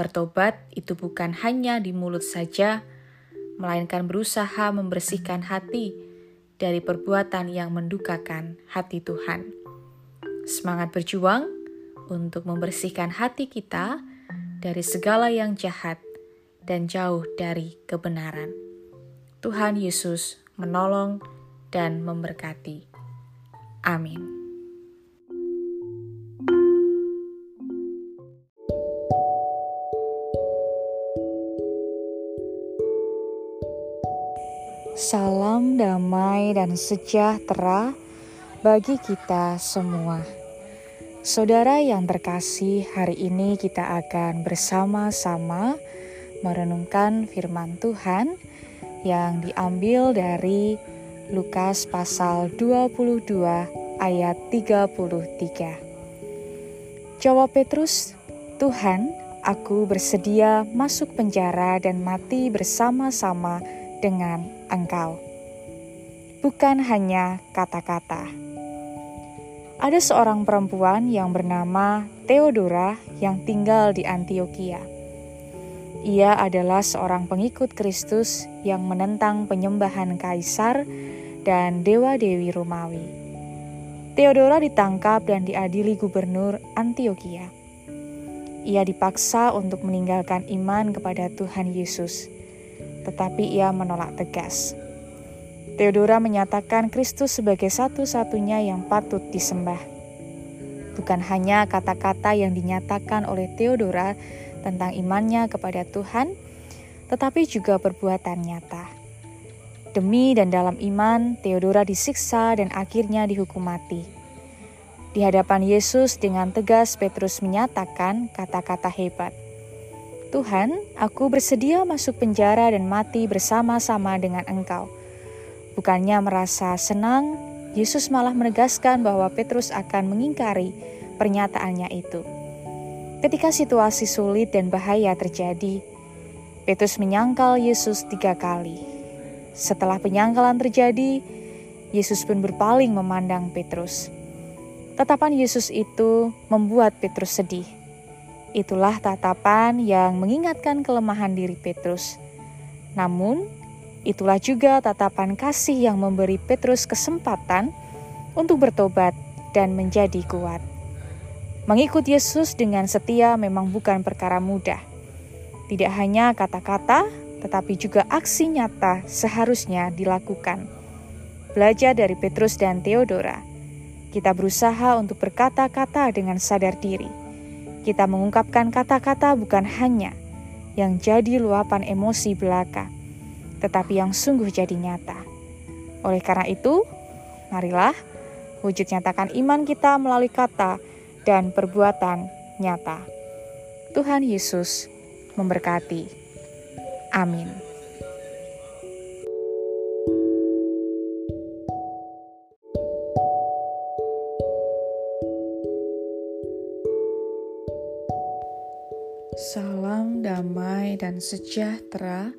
Bertobat itu bukan hanya di mulut saja, melainkan berusaha membersihkan hati dari perbuatan yang mendukakan hati Tuhan. Semangat berjuang untuk membersihkan hati kita dari segala yang jahat dan jauh dari kebenaran. Tuhan Yesus menolong dan memberkati. Amin. Salam damai dan sejahtera bagi kita semua. Saudara yang terkasih, hari ini kita akan bersama-sama merenungkan firman Tuhan yang diambil dari Lukas pasal 22 ayat 33. Jawab Petrus, "Tuhan, aku bersedia masuk penjara dan mati bersama-sama dengan engkau. Bukan hanya kata-kata. Ada seorang perempuan yang bernama Theodora yang tinggal di Antioquia. Ia adalah seorang pengikut Kristus yang menentang penyembahan kaisar dan dewa-dewi Romawi. Theodora ditangkap dan diadili gubernur Antioquia. Ia dipaksa untuk meninggalkan iman kepada Tuhan Yesus tetapi ia menolak tegas. Theodora menyatakan Kristus sebagai satu-satunya yang patut disembah. Bukan hanya kata-kata yang dinyatakan oleh Theodora tentang imannya kepada Tuhan, tetapi juga perbuatan nyata. Demi dan dalam iman, Theodora disiksa dan akhirnya dihukum mati. Di hadapan Yesus dengan tegas Petrus menyatakan kata-kata hebat. Tuhan, aku bersedia masuk penjara dan mati bersama-sama dengan Engkau. Bukannya merasa senang, Yesus malah menegaskan bahwa Petrus akan mengingkari pernyataannya itu. Ketika situasi sulit dan bahaya terjadi, Petrus menyangkal Yesus tiga kali. Setelah penyangkalan terjadi, Yesus pun berpaling memandang Petrus. Tetapan Yesus itu membuat Petrus sedih Itulah tatapan yang mengingatkan kelemahan diri Petrus. Namun, itulah juga tatapan kasih yang memberi Petrus kesempatan untuk bertobat dan menjadi kuat. Mengikut Yesus dengan setia memang bukan perkara mudah. Tidak hanya kata-kata, tetapi juga aksi nyata seharusnya dilakukan. Belajar dari Petrus dan Theodora, kita berusaha untuk berkata-kata dengan sadar diri Kita mengungkapkan kata-kata bukan hanya yang jadi luapan emosi belaka, tetapi yang sungguh jadi nyata. Oleh karena itu, marilah wujud nyatakan iman kita melalui kata dan perbuatan nyata. Tuhan Yesus memberkati. Amin. Salam damai dan sejahtera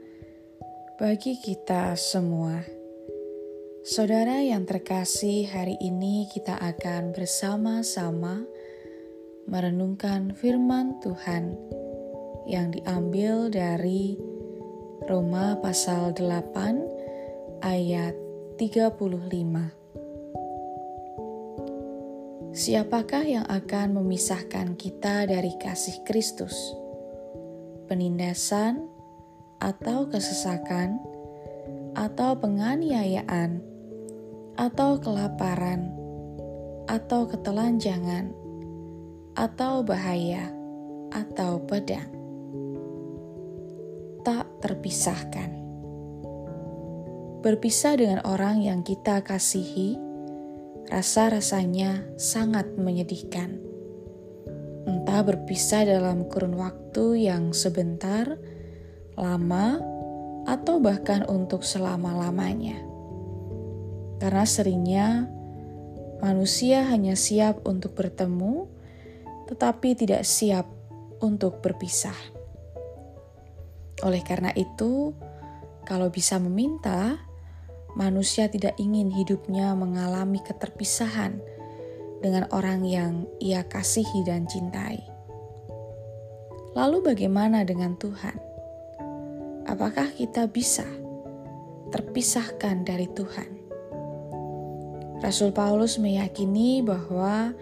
bagi kita semua. Saudara yang terkasih, hari ini kita akan bersama-sama merenungkan firman Tuhan yang diambil dari Roma pasal 8 ayat 35. Siapakah yang akan memisahkan kita dari kasih Kristus? Penindasan atau kesesakan atau penganiayaan atau kelaparan atau ketelanjangan atau bahaya, atau pedang. Tak terpisahkan. Berpisah dengan orang yang kita kasihi, rasa-rasanya sangat menyedihkan. Entah berpisah dalam kurun waktu yang sebentar, lama, atau bahkan untuk selama-lamanya. Karena seringnya manusia hanya siap untuk bertemu tetapi tidak siap untuk berpisah. Oleh karena itu, kalau bisa meminta, manusia tidak ingin hidupnya mengalami keterpisahan dengan orang yang ia kasihi dan cintai. Lalu, bagaimana dengan Tuhan? Apakah kita bisa terpisahkan dari Tuhan? Rasul Paulus meyakini bahwa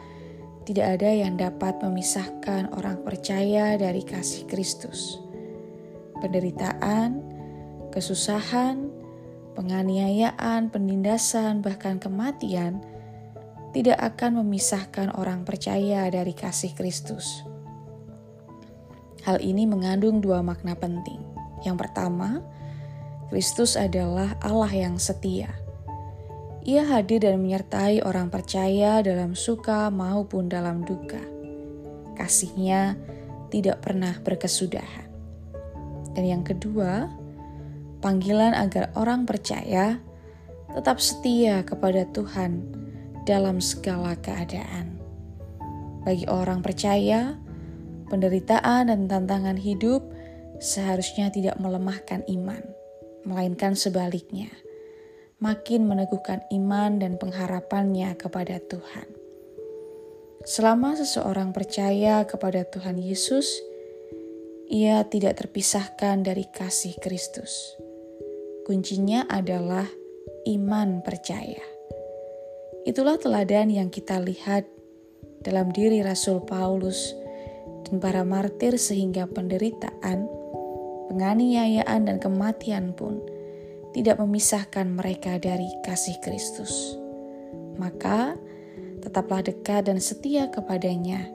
tidak ada yang dapat memisahkan orang percaya dari kasih Kristus. Penderitaan, kesusahan, penganiayaan, penindasan, bahkan kematian tidak akan memisahkan orang percaya dari kasih Kristus. Hal ini mengandung dua makna penting. Yang pertama, Kristus adalah Allah yang setia ia hadir dan menyertai orang percaya dalam suka maupun dalam duka. Kasihnya tidak pernah berkesudahan. Dan yang kedua, panggilan agar orang percaya tetap setia kepada Tuhan dalam segala keadaan. Bagi orang percaya, penderitaan dan tantangan hidup seharusnya tidak melemahkan iman, melainkan sebaliknya makin meneguhkan iman dan pengharapannya kepada Tuhan. Selama seseorang percaya kepada Tuhan Yesus, ia tidak terpisahkan dari kasih Kristus. Kuncinya adalah iman percaya. Itulah teladan yang kita lihat dalam diri Rasul Paulus dan para martir sehingga penderitaan, penganiayaan dan kematian pun tidak memisahkan mereka dari kasih Kristus. Maka, tetaplah dekat dan setia kepadanya,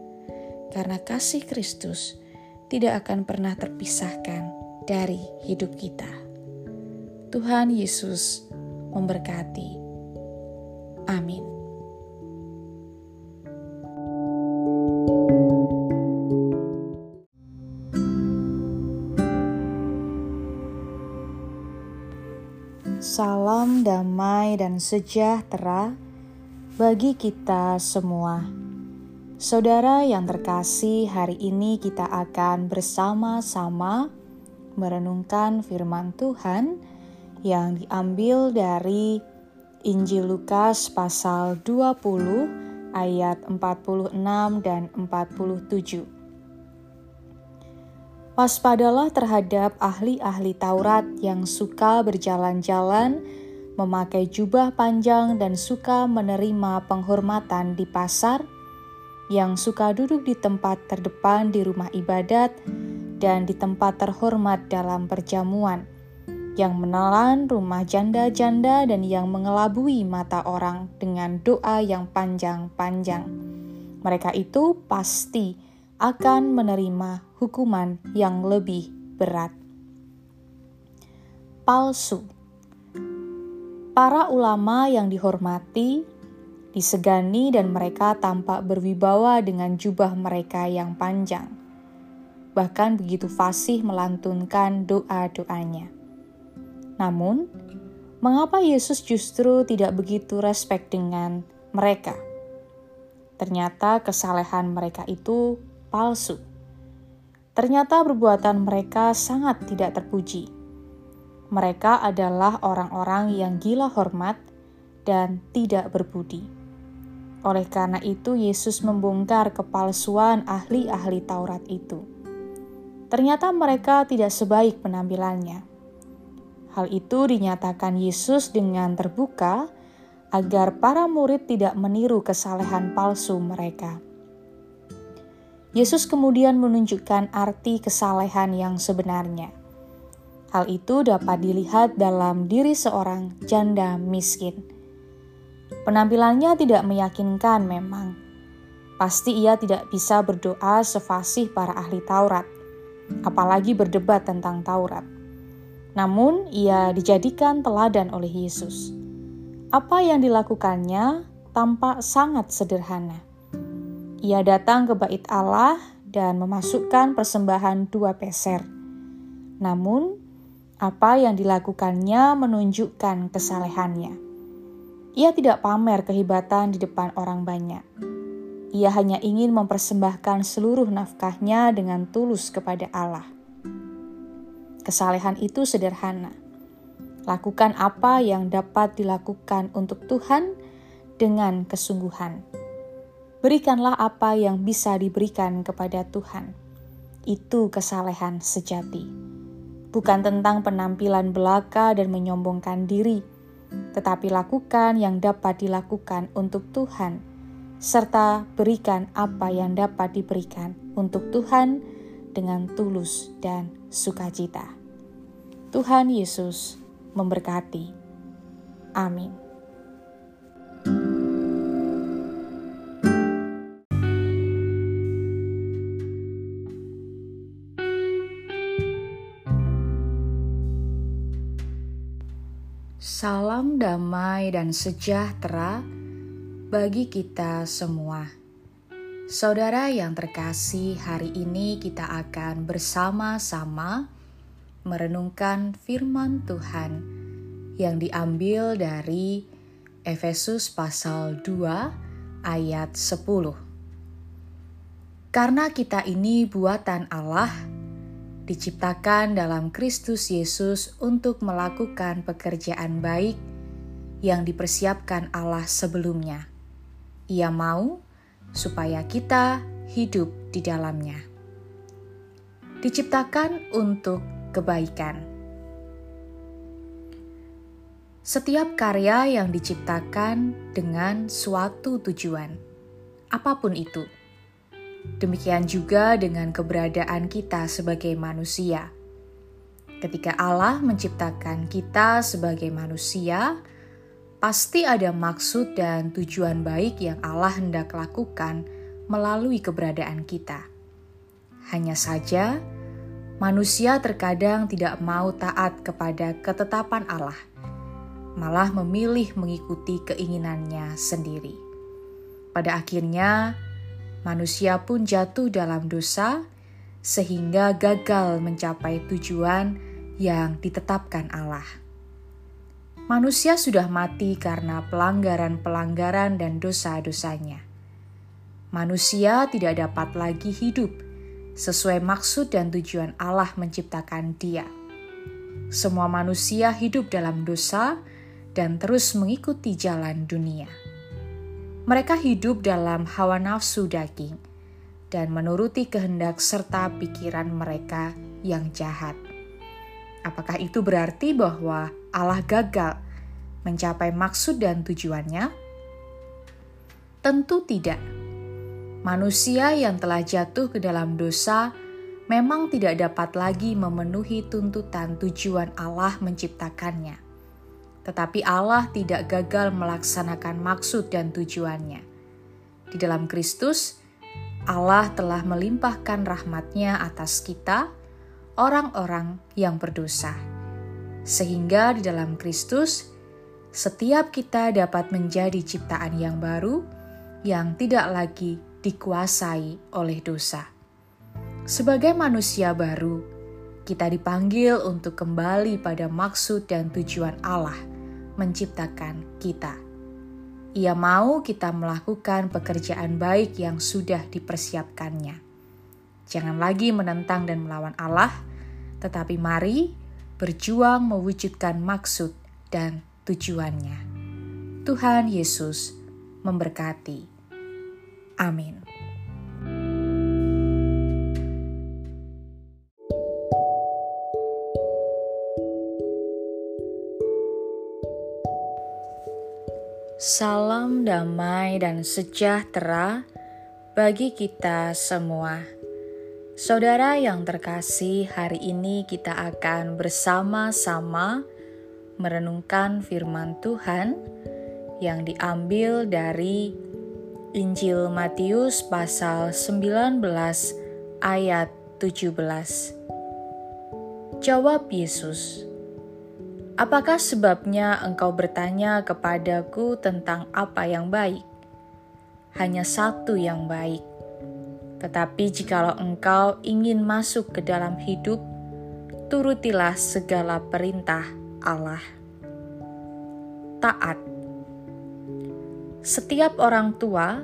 karena kasih Kristus tidak akan pernah terpisahkan dari hidup kita. Tuhan Yesus memberkati. Amin. Salam damai dan sejahtera bagi kita semua. Saudara yang terkasih, hari ini kita akan bersama-sama merenungkan firman Tuhan yang diambil dari Injil Lukas pasal 20 ayat 46 dan 47. Waspadalah terhadap ahli-ahli Taurat yang suka berjalan-jalan, memakai jubah panjang, dan suka menerima penghormatan di pasar, yang suka duduk di tempat terdepan di rumah ibadat dan di tempat terhormat dalam perjamuan, yang menelan rumah janda-janda dan yang mengelabui mata orang dengan doa yang panjang-panjang. Mereka itu pasti akan menerima hukuman yang lebih berat. Palsu Para ulama yang dihormati, disegani dan mereka tampak berwibawa dengan jubah mereka yang panjang. Bahkan begitu fasih melantunkan doa-doanya. Namun, mengapa Yesus justru tidak begitu respek dengan mereka? Ternyata kesalehan mereka itu palsu. Ternyata perbuatan mereka sangat tidak terpuji. Mereka adalah orang-orang yang gila hormat dan tidak berbudi. Oleh karena itu, Yesus membongkar kepalsuan ahli-ahli Taurat itu. Ternyata mereka tidak sebaik penampilannya. Hal itu dinyatakan Yesus dengan terbuka agar para murid tidak meniru kesalehan palsu mereka. Yesus kemudian menunjukkan arti kesalehan yang sebenarnya. Hal itu dapat dilihat dalam diri seorang janda miskin. Penampilannya tidak meyakinkan memang. Pasti ia tidak bisa berdoa sefasih para ahli Taurat, apalagi berdebat tentang Taurat. Namun, ia dijadikan teladan oleh Yesus. Apa yang dilakukannya tampak sangat sederhana ia datang ke bait Allah dan memasukkan persembahan dua peser. Namun, apa yang dilakukannya menunjukkan kesalehannya. Ia tidak pamer kehebatan di depan orang banyak. Ia hanya ingin mempersembahkan seluruh nafkahnya dengan tulus kepada Allah. Kesalehan itu sederhana. Lakukan apa yang dapat dilakukan untuk Tuhan dengan kesungguhan berikanlah apa yang bisa diberikan kepada Tuhan. Itu kesalehan sejati. Bukan tentang penampilan belaka dan menyombongkan diri, tetapi lakukan yang dapat dilakukan untuk Tuhan, serta berikan apa yang dapat diberikan untuk Tuhan dengan tulus dan sukacita. Tuhan Yesus memberkati. Amin. Salam damai dan sejahtera bagi kita semua. Saudara yang terkasih, hari ini kita akan bersama-sama merenungkan firman Tuhan yang diambil dari Efesus pasal 2 ayat 10. Karena kita ini buatan Allah, diciptakan dalam Kristus Yesus untuk melakukan pekerjaan baik yang dipersiapkan Allah sebelumnya. Ia mau supaya kita hidup di dalamnya. Diciptakan untuk kebaikan. Setiap karya yang diciptakan dengan suatu tujuan, apa pun itu Demikian juga dengan keberadaan kita sebagai manusia. Ketika Allah menciptakan kita sebagai manusia, pasti ada maksud dan tujuan baik yang Allah hendak lakukan melalui keberadaan kita. Hanya saja, manusia terkadang tidak mau taat kepada ketetapan Allah, malah memilih mengikuti keinginannya sendiri. Pada akhirnya, manusia pun jatuh dalam dosa sehingga gagal mencapai tujuan yang ditetapkan Allah. Manusia sudah mati karena pelanggaran-pelanggaran dan dosa-dosanya. Manusia tidak dapat lagi hidup sesuai maksud dan tujuan Allah menciptakan dia. Semua manusia hidup dalam dosa dan terus mengikuti jalan dunia. Mereka hidup dalam hawa nafsu daging dan menuruti kehendak serta pikiran mereka yang jahat. Apakah itu berarti bahwa Allah gagal mencapai maksud dan tujuannya? Tentu tidak. Manusia yang telah jatuh ke dalam dosa memang tidak dapat lagi memenuhi tuntutan tujuan Allah menciptakannya tetapi Allah tidak gagal melaksanakan maksud dan tujuannya. Di dalam Kristus, Allah telah melimpahkan rahmatnya atas kita, orang-orang yang berdosa. Sehingga di dalam Kristus, setiap kita dapat menjadi ciptaan yang baru, yang tidak lagi dikuasai oleh dosa. Sebagai manusia baru, kita dipanggil untuk kembali pada maksud dan tujuan Allah menciptakan kita. Ia mau kita melakukan pekerjaan baik yang sudah dipersiapkannya. Jangan lagi menentang dan melawan Allah, tetapi mari berjuang mewujudkan maksud dan tujuannya. Tuhan Yesus memberkati. Amin. Salam damai dan sejahtera bagi kita semua. Saudara yang terkasih, hari ini kita akan bersama-sama merenungkan firman Tuhan yang diambil dari Injil Matius pasal 19 ayat 17. Jawab Yesus, Apakah sebabnya engkau bertanya kepadaku tentang apa yang baik? Hanya satu yang baik. Tetapi jikalau engkau ingin masuk ke dalam hidup, turutilah segala perintah Allah. Taat. Setiap orang tua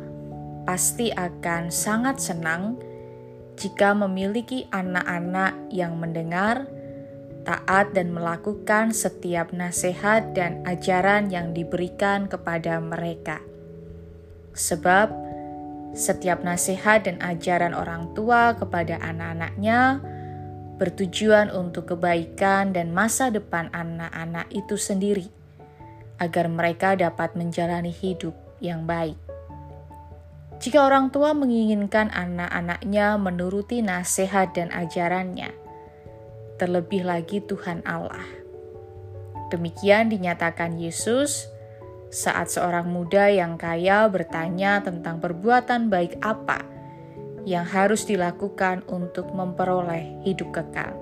pasti akan sangat senang jika memiliki anak-anak yang mendengar taat dan melakukan setiap nasihat dan ajaran yang diberikan kepada mereka. Sebab setiap nasihat dan ajaran orang tua kepada anak-anaknya bertujuan untuk kebaikan dan masa depan anak-anak itu sendiri, agar mereka dapat menjalani hidup yang baik. Jika orang tua menginginkan anak-anaknya menuruti nasihat dan ajarannya, terlebih lagi Tuhan Allah. Demikian dinyatakan Yesus saat seorang muda yang kaya bertanya tentang perbuatan baik apa yang harus dilakukan untuk memperoleh hidup kekal.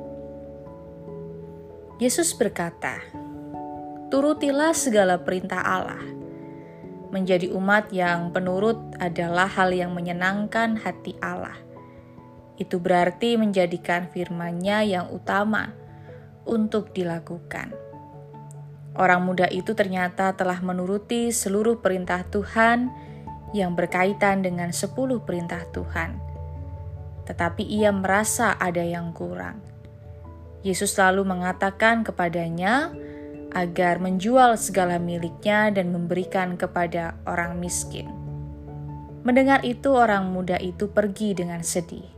Yesus berkata, "Turutilah segala perintah Allah." Menjadi umat yang penurut adalah hal yang menyenangkan hati Allah itu berarti menjadikan firman-Nya yang utama untuk dilakukan. Orang muda itu ternyata telah menuruti seluruh perintah Tuhan yang berkaitan dengan sepuluh perintah Tuhan. Tetapi ia merasa ada yang kurang. Yesus lalu mengatakan kepadanya agar menjual segala miliknya dan memberikan kepada orang miskin. Mendengar itu, orang muda itu pergi dengan sedih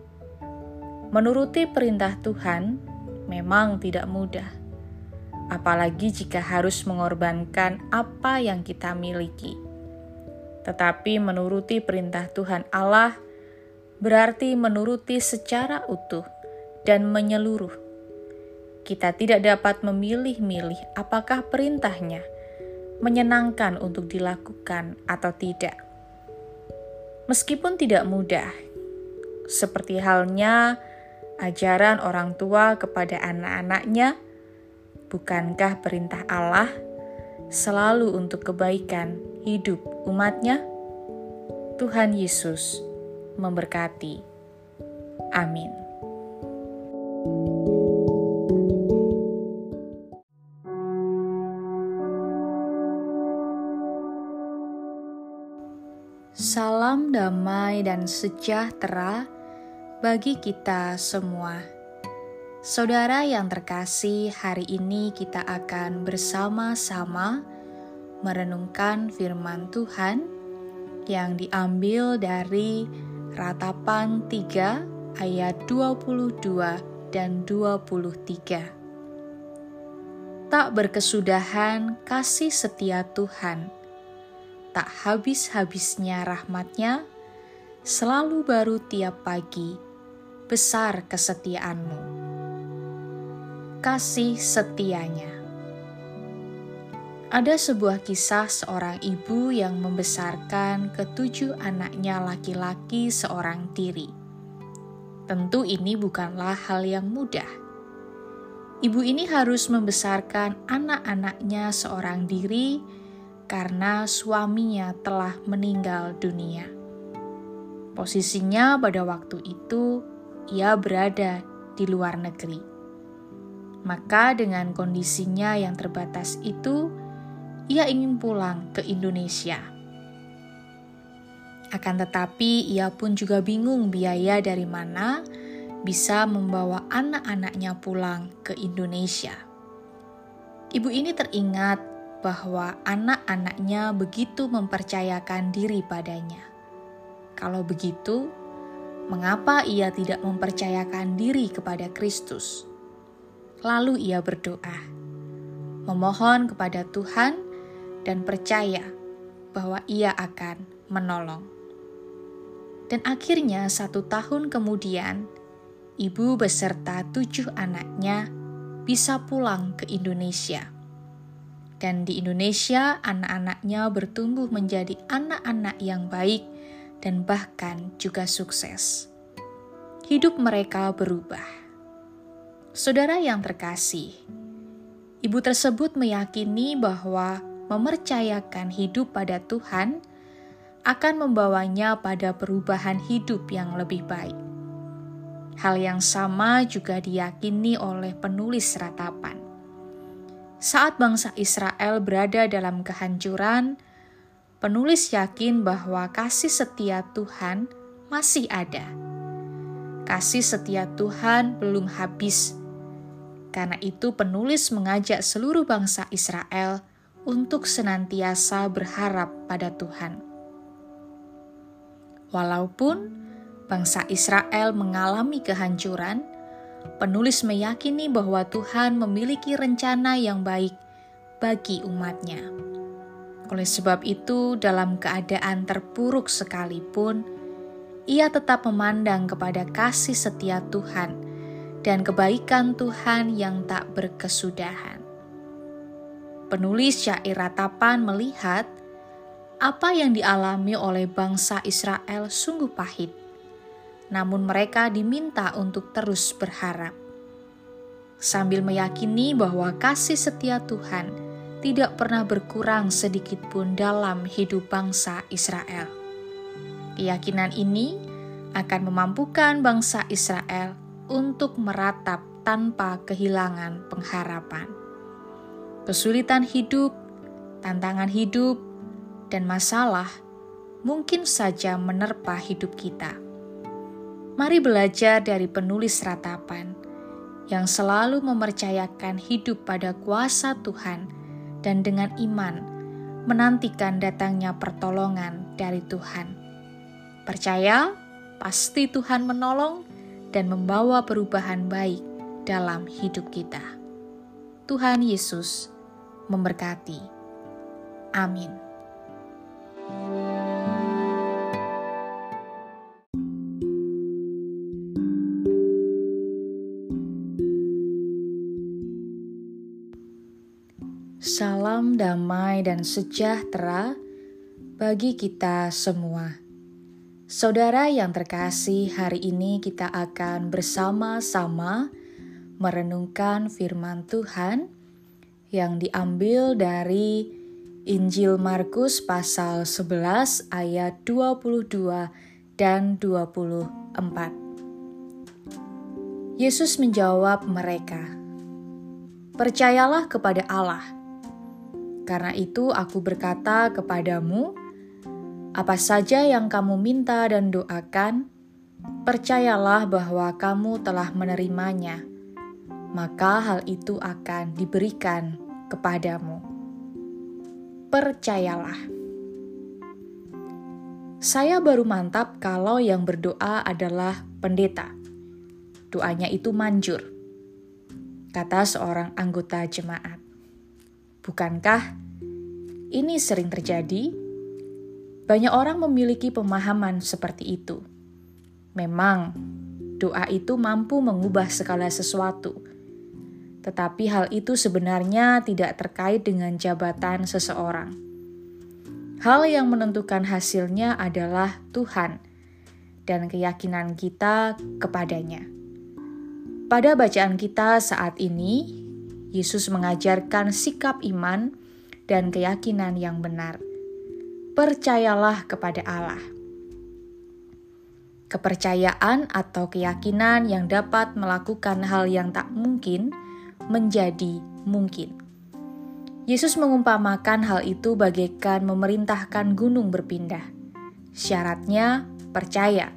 Menuruti perintah Tuhan memang tidak mudah, apalagi jika harus mengorbankan apa yang kita miliki. Tetapi menuruti perintah Tuhan Allah berarti menuruti secara utuh dan menyeluruh. Kita tidak dapat memilih-milih apakah perintahnya menyenangkan untuk dilakukan atau tidak. Meskipun tidak mudah, seperti halnya ajaran orang tua kepada anak-anaknya, bukankah perintah Allah selalu untuk kebaikan hidup umatnya? Tuhan Yesus memberkati. Amin. Salam damai dan sejahtera bagi kita semua. Saudara yang terkasih, hari ini kita akan bersama-sama merenungkan firman Tuhan yang diambil dari Ratapan 3 ayat 22 dan 23. Tak berkesudahan kasih setia Tuhan, tak habis-habisnya rahmatnya, selalu baru tiap pagi besar kesetiaanmu. Kasih setianya. Ada sebuah kisah seorang ibu yang membesarkan ketujuh anaknya laki-laki seorang diri. Tentu ini bukanlah hal yang mudah. Ibu ini harus membesarkan anak-anaknya seorang diri karena suaminya telah meninggal dunia. Posisinya pada waktu itu, ia berada di luar negeri. Maka, dengan kondisinya yang terbatas itu, ia ingin pulang ke Indonesia. Akan tetapi, ia pun juga bingung biaya dari mana bisa membawa anak-anaknya pulang ke Indonesia. Ibu ini teringat bahwa anak-anaknya begitu mempercayakan diri padanya. Kalau begitu, mengapa ia tidak mempercayakan diri kepada Kristus? Lalu ia berdoa, memohon kepada Tuhan dan percaya bahwa ia akan menolong. Dan akhirnya satu tahun kemudian, ibu beserta tujuh anaknya bisa pulang ke Indonesia. Dan di Indonesia, anak-anaknya bertumbuh menjadi anak-anak yang baik dan bahkan juga sukses. Hidup mereka berubah. Saudara yang terkasih, ibu tersebut meyakini bahwa mempercayakan hidup pada Tuhan akan membawanya pada perubahan hidup yang lebih baik. Hal yang sama juga diyakini oleh penulis ratapan. Saat bangsa Israel berada dalam kehancuran, penulis yakin bahwa kasih setia Tuhan masih ada. Kasih setia Tuhan belum habis. Karena itu, penulis mengajak seluruh bangsa Israel untuk senantiasa berharap pada Tuhan. Walaupun bangsa Israel mengalami kehancuran, penulis meyakini bahwa Tuhan memiliki rencana yang baik bagi umatnya. Oleh sebab itu, dalam keadaan terpuruk sekalipun, ia tetap memandang kepada kasih setia Tuhan dan kebaikan Tuhan yang tak berkesudahan. Penulis syair ratapan melihat apa yang dialami oleh bangsa Israel sungguh pahit, namun mereka diminta untuk terus berharap. Sambil meyakini bahwa kasih setia Tuhan tidak pernah berkurang sedikit pun dalam hidup bangsa Israel. Keyakinan ini akan memampukan bangsa Israel untuk meratap tanpa kehilangan pengharapan kesulitan hidup, tantangan hidup, dan masalah mungkin saja menerpa hidup kita. Mari belajar dari penulis ratapan yang selalu mempercayakan hidup pada kuasa Tuhan dan dengan iman menantikan datangnya pertolongan dari Tuhan. Percaya, pasti Tuhan menolong dan membawa perubahan baik dalam hidup kita. Tuhan Yesus memberkati. Amin. Damai dan sejahtera bagi kita semua. Saudara yang terkasih, hari ini kita akan bersama-sama merenungkan firman Tuhan yang diambil dari Injil Markus pasal 11 ayat 22 dan 24. Yesus menjawab mereka, "Percayalah kepada Allah. Karena itu aku berkata kepadamu, apa saja yang kamu minta dan doakan, percayalah bahwa kamu telah menerimanya." maka hal itu akan diberikan kepadamu. Percayalah. Saya baru mantap kalau yang berdoa adalah pendeta. Doanya itu manjur, kata seorang anggota jemaat. Bukankah ini sering terjadi? Banyak orang memiliki pemahaman seperti itu. Memang, doa itu mampu mengubah segala sesuatu tetapi hal itu sebenarnya tidak terkait dengan jabatan seseorang. Hal yang menentukan hasilnya adalah Tuhan dan keyakinan kita kepadanya. Pada bacaan kita saat ini, Yesus mengajarkan sikap iman dan keyakinan yang benar. Percayalah kepada Allah. Kepercayaan atau keyakinan yang dapat melakukan hal yang tak mungkin menjadi mungkin. Yesus mengumpamakan hal itu bagaikan memerintahkan gunung berpindah. Syaratnya percaya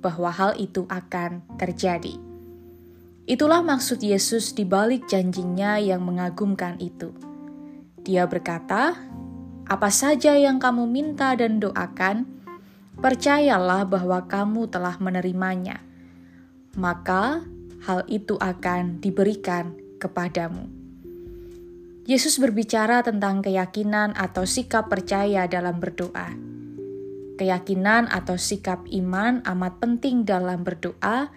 bahwa hal itu akan terjadi. Itulah maksud Yesus di balik janjinya yang mengagumkan itu. Dia berkata, "Apa saja yang kamu minta dan doakan, percayalah bahwa kamu telah menerimanya, maka hal itu akan diberikan kepadamu. Yesus berbicara tentang keyakinan atau sikap percaya dalam berdoa. Keyakinan atau sikap iman amat penting dalam berdoa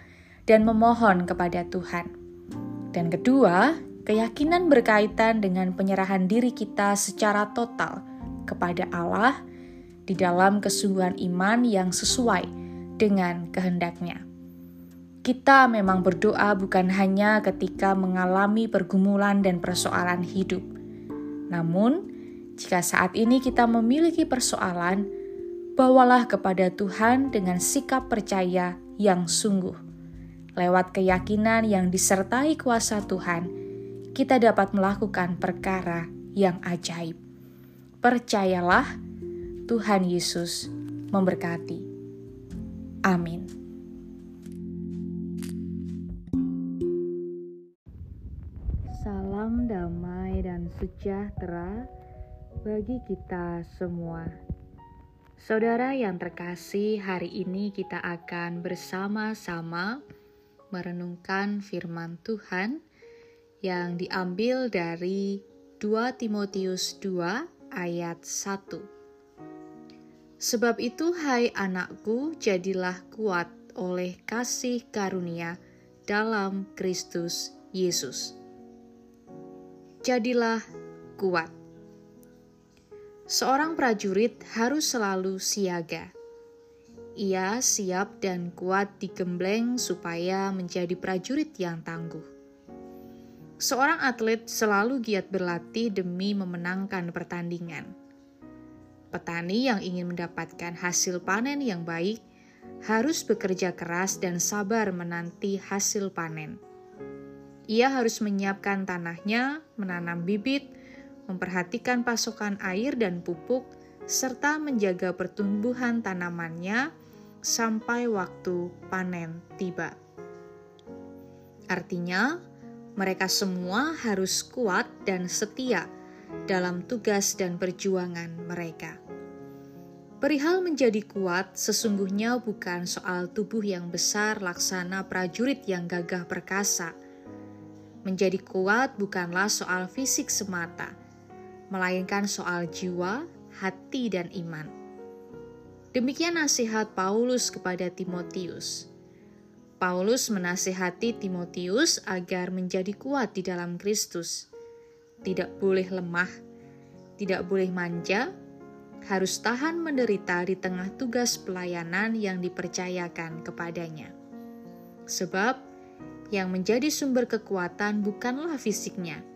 dan memohon kepada Tuhan. Dan kedua, keyakinan berkaitan dengan penyerahan diri kita secara total kepada Allah di dalam kesungguhan iman yang sesuai dengan kehendaknya. Kita memang berdoa bukan hanya ketika mengalami pergumulan dan persoalan hidup. Namun, jika saat ini kita memiliki persoalan, bawalah kepada Tuhan dengan sikap percaya yang sungguh. Lewat keyakinan yang disertai kuasa Tuhan, kita dapat melakukan perkara yang ajaib. Percayalah, Tuhan Yesus memberkati. Amin. Salam damai dan sejahtera bagi kita semua. Saudara yang terkasih, hari ini kita akan bersama-sama merenungkan firman Tuhan yang diambil dari 2 Timotius 2 ayat 1. Sebab itu hai anakku, jadilah kuat oleh kasih karunia dalam Kristus Yesus jadilah kuat. Seorang prajurit harus selalu siaga. Ia siap dan kuat digembleng supaya menjadi prajurit yang tangguh. Seorang atlet selalu giat berlatih demi memenangkan pertandingan. Petani yang ingin mendapatkan hasil panen yang baik harus bekerja keras dan sabar menanti hasil panen ia harus menyiapkan tanahnya, menanam bibit, memperhatikan pasokan air dan pupuk, serta menjaga pertumbuhan tanamannya sampai waktu panen tiba. Artinya, mereka semua harus kuat dan setia dalam tugas dan perjuangan mereka. Perihal menjadi kuat sesungguhnya bukan soal tubuh yang besar laksana prajurit yang gagah perkasa Menjadi kuat bukanlah soal fisik semata, melainkan soal jiwa, hati, dan iman. Demikian nasihat Paulus kepada Timotius. Paulus menasihati Timotius agar menjadi kuat di dalam Kristus. Tidak boleh lemah, tidak boleh manja, harus tahan menderita di tengah tugas pelayanan yang dipercayakan kepadanya. Sebab yang menjadi sumber kekuatan bukanlah fisiknya,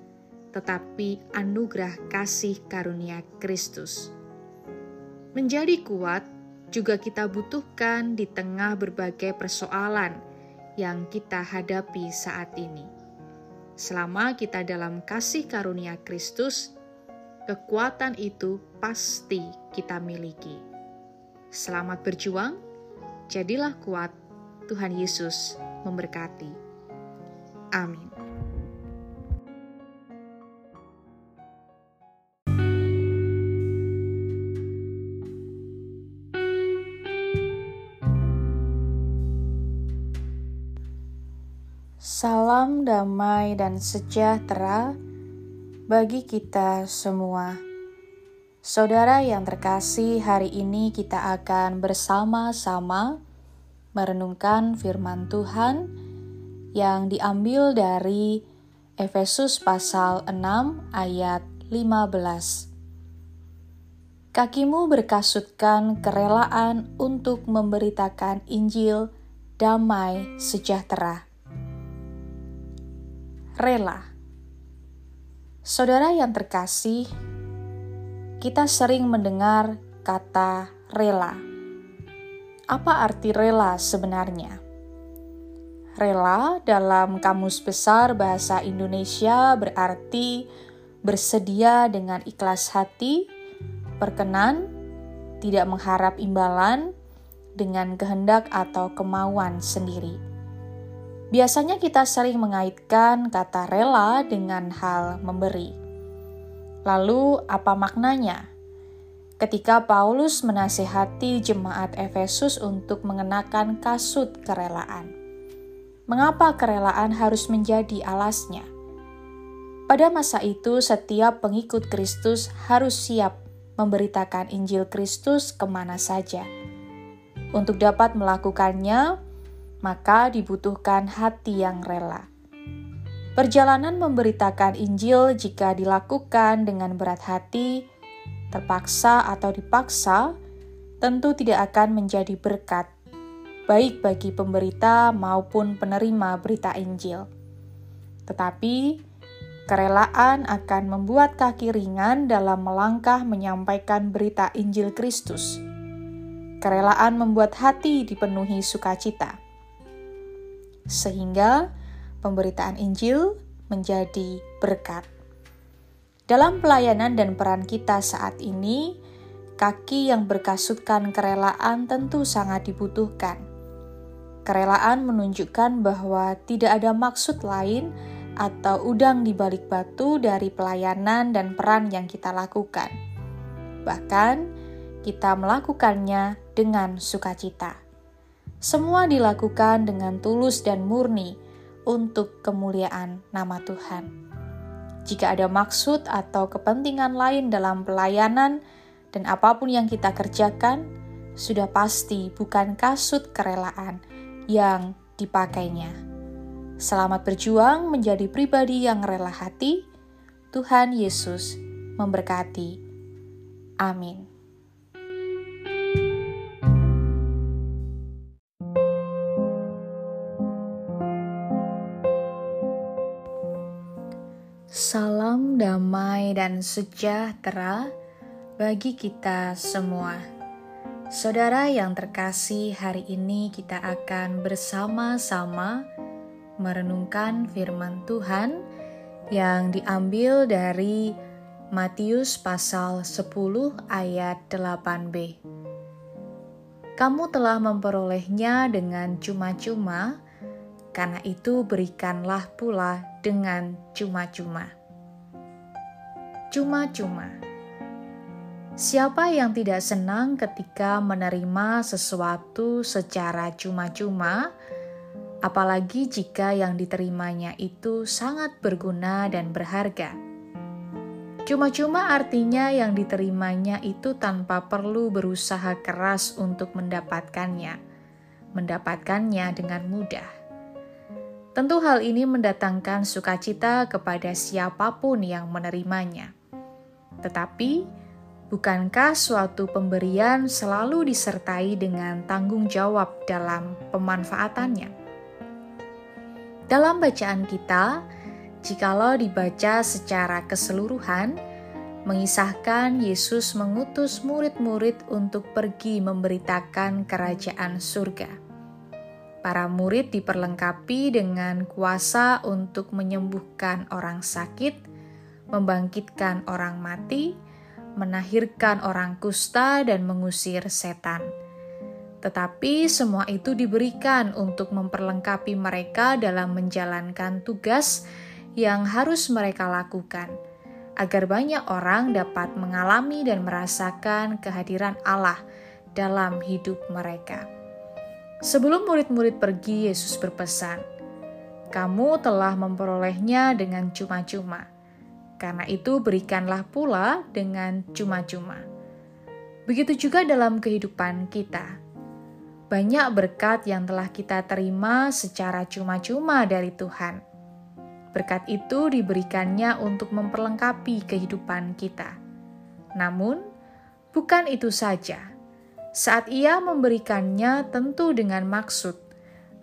tetapi anugerah kasih karunia Kristus. Menjadi kuat juga kita butuhkan di tengah berbagai persoalan yang kita hadapi saat ini. Selama kita dalam kasih karunia Kristus, kekuatan itu pasti kita miliki. Selamat berjuang, jadilah kuat. Tuhan Yesus memberkati. Amin. Salam damai dan sejahtera bagi kita semua. Saudara yang terkasih, hari ini kita akan bersama-sama merenungkan firman Tuhan yang diambil dari Efesus pasal 6 ayat 15. Kakimu berkasutkan kerelaan untuk memberitakan Injil damai sejahtera. Rela. Saudara yang terkasih, kita sering mendengar kata rela. Apa arti rela sebenarnya? Rela dalam Kamus Besar Bahasa Indonesia berarti bersedia dengan ikhlas hati, berkenan, tidak mengharap imbalan, dengan kehendak atau kemauan sendiri. Biasanya kita sering mengaitkan kata rela dengan hal memberi. Lalu, apa maknanya? Ketika Paulus menasehati jemaat Efesus untuk mengenakan kasut kerelaan mengapa kerelaan harus menjadi alasnya. Pada masa itu, setiap pengikut Kristus harus siap memberitakan Injil Kristus ke mana saja. Untuk dapat melakukannya, maka dibutuhkan hati yang rela. Perjalanan memberitakan Injil jika dilakukan dengan berat hati, terpaksa atau dipaksa, tentu tidak akan menjadi berkat baik bagi pemberita maupun penerima berita Injil. Tetapi, kerelaan akan membuat kaki ringan dalam melangkah menyampaikan berita Injil Kristus. Kerelaan membuat hati dipenuhi sukacita, sehingga pemberitaan Injil menjadi berkat. Dalam pelayanan dan peran kita saat ini, kaki yang berkasutkan kerelaan tentu sangat dibutuhkan Kerelaan menunjukkan bahwa tidak ada maksud lain atau udang di balik batu dari pelayanan dan peran yang kita lakukan. Bahkan, kita melakukannya dengan sukacita. Semua dilakukan dengan tulus dan murni untuk kemuliaan nama Tuhan. Jika ada maksud atau kepentingan lain dalam pelayanan dan apa pun yang kita kerjakan, sudah pasti bukan kasut kerelaan, yang dipakainya. Selamat berjuang menjadi pribadi yang rela hati. Tuhan Yesus memberkati. Amin. Salam damai dan sejahtera bagi kita semua. Saudara yang terkasih, hari ini kita akan bersama-sama merenungkan firman Tuhan yang diambil dari Matius pasal 10 ayat 8b. Kamu telah memperolehnya dengan cuma-cuma, karena itu berikanlah pula dengan cuma-cuma. Cuma-cuma. Siapa yang tidak senang ketika menerima sesuatu secara cuma-cuma, apalagi jika yang diterimanya itu sangat berguna dan berharga? Cuma-cuma artinya yang diterimanya itu tanpa perlu berusaha keras untuk mendapatkannya, mendapatkannya dengan mudah. Tentu, hal ini mendatangkan sukacita kepada siapa pun yang menerimanya, tetapi Bukankah suatu pemberian selalu disertai dengan tanggung jawab dalam pemanfaatannya? Dalam bacaan kita, jikalau dibaca secara keseluruhan, mengisahkan Yesus mengutus murid-murid untuk pergi memberitakan kerajaan surga. Para murid diperlengkapi dengan kuasa untuk menyembuhkan orang sakit, membangkitkan orang mati, menahirkan orang kusta, dan mengusir setan. Tetapi semua itu diberikan untuk memperlengkapi mereka dalam menjalankan tugas yang harus mereka lakukan, agar banyak orang dapat mengalami dan merasakan kehadiran Allah dalam hidup mereka. Sebelum murid-murid pergi, Yesus berpesan, "Kamu telah memperolehnya dengan cuma-cuma." Karena itu, berikanlah pula dengan cuma-cuma. Begitu juga dalam kehidupan kita. Banyak berkat yang telah kita terima secara cuma-cuma dari Tuhan. Berkat itu diberikannya untuk memperlengkapi kehidupan kita. Namun, bukan itu saja. Saat ia memberikannya tentu dengan maksud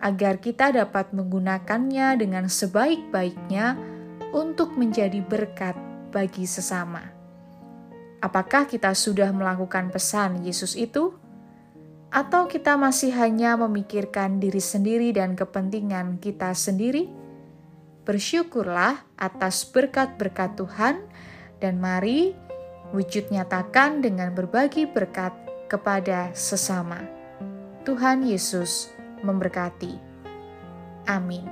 agar kita dapat menggunakannya dengan sebaik-baiknya untuk menjadi berkat bagi sesama. Apakah kita sudah melakukan pesan Yesus itu? Atau kita masih hanya memikirkan diri sendiri dan kepentingan kita sendiri? Bersyukurlah atas berkat-berkat Tuhan, dan mari wujud nyatakan dengan berbagi berkat kepada sesama. Tuhan Yesus memberkati. Amin.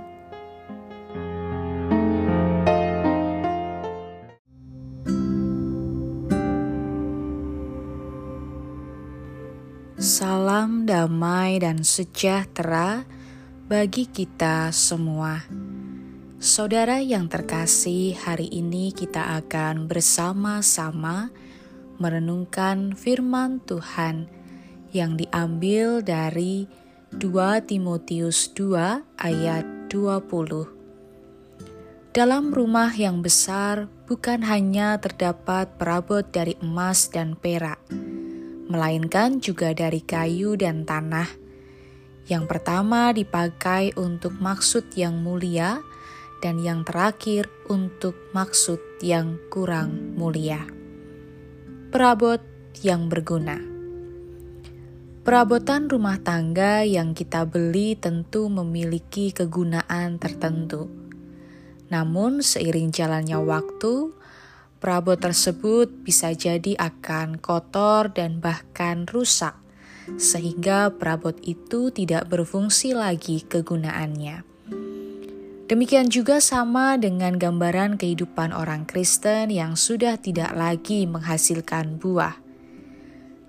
Salam damai dan sejahtera bagi kita semua. Saudara yang terkasih, hari ini kita akan bersama-sama merenungkan firman Tuhan yang diambil dari 2 Timotius 2 ayat 20. Dalam rumah yang besar bukan hanya terdapat perabot dari emas dan perak, melainkan juga dari kayu dan tanah. Yang pertama dipakai untuk maksud yang mulia, dan yang terakhir untuk maksud yang kurang mulia. Perabot yang berguna. Perabotan rumah tangga yang kita beli tentu memiliki kegunaan tertentu. Namun, seiring jalannya waktu, perabot tersebut bisa jadi akan kotor dan bahkan rusak, sehingga perabot itu tidak berfungsi lagi kegunaannya. Demikian juga sama dengan gambaran kehidupan orang Kristen yang sudah tidak lagi menghasilkan buah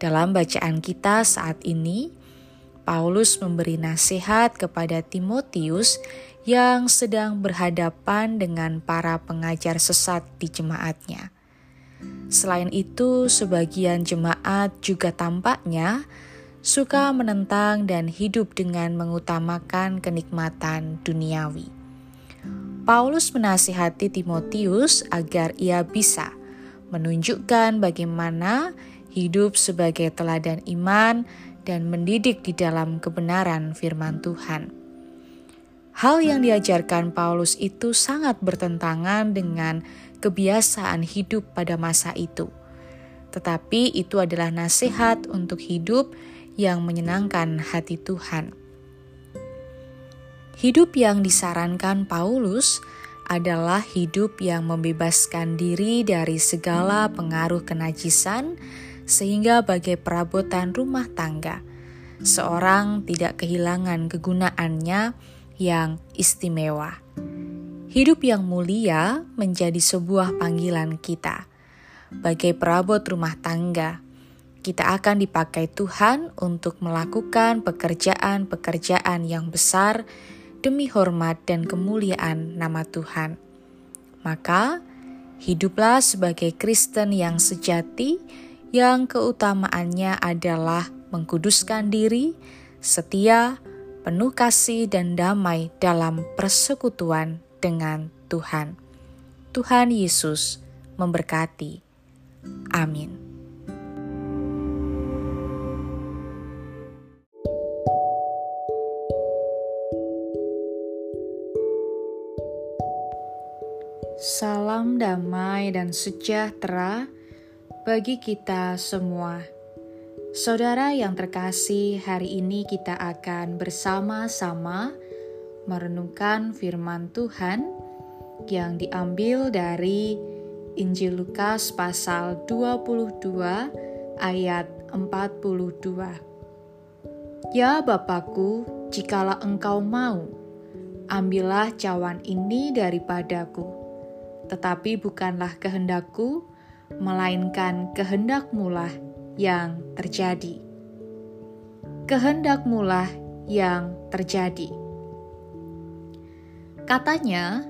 dalam bacaan kita saat ini, Paulus memberi nasihat kepada Timotius yang sedang berhadapan dengan para pengajar sesat di jemaatnya. Selain itu, sebagian jemaat juga tampaknya suka menentang dan hidup dengan mengutamakan kenikmatan duniawi. Paulus menasihati Timotius agar ia bisa menunjukkan bagaimana hidup sebagai teladan iman, dan mendidik di dalam kebenaran firman Tuhan. Hal yang diajarkan Paulus itu sangat bertentangan dengan kebiasaan hidup pada masa itu, tetapi itu adalah nasihat untuk hidup yang menyenangkan hati Tuhan. Hidup yang disarankan Paulus adalah hidup yang membebaskan diri dari segala pengaruh kenajisan sehingga bagai perabotan rumah tangga, seorang tidak kehilangan kegunaannya yang istimewa. Hidup yang mulia menjadi sebuah panggilan kita. Bagai perabot rumah tangga, kita akan dipakai Tuhan untuk melakukan pekerjaan-pekerjaan yang besar demi hormat dan kemuliaan nama Tuhan. Maka, hiduplah sebagai Kristen yang sejati yang keutamaannya adalah mengkuduskan diri, setia, penuh kasih, dan damai dalam persekutuan dengan Tuhan. Tuhan Yesus memberkati. Amin. Salam damai dan sejahtera bagi kita semua. Saudara yang terkasih, hari ini kita akan bersama-sama merenungkan firman Tuhan yang diambil dari Injil Lukas pasal 22 ayat 42. Ya Bapakku, jikalau engkau mau, ambillah cawan ini daripadaku. Tetapi bukanlah kehendakku, melainkan kehendakmulah yang terjadi. Kehendakmulah yang terjadi. Katanya,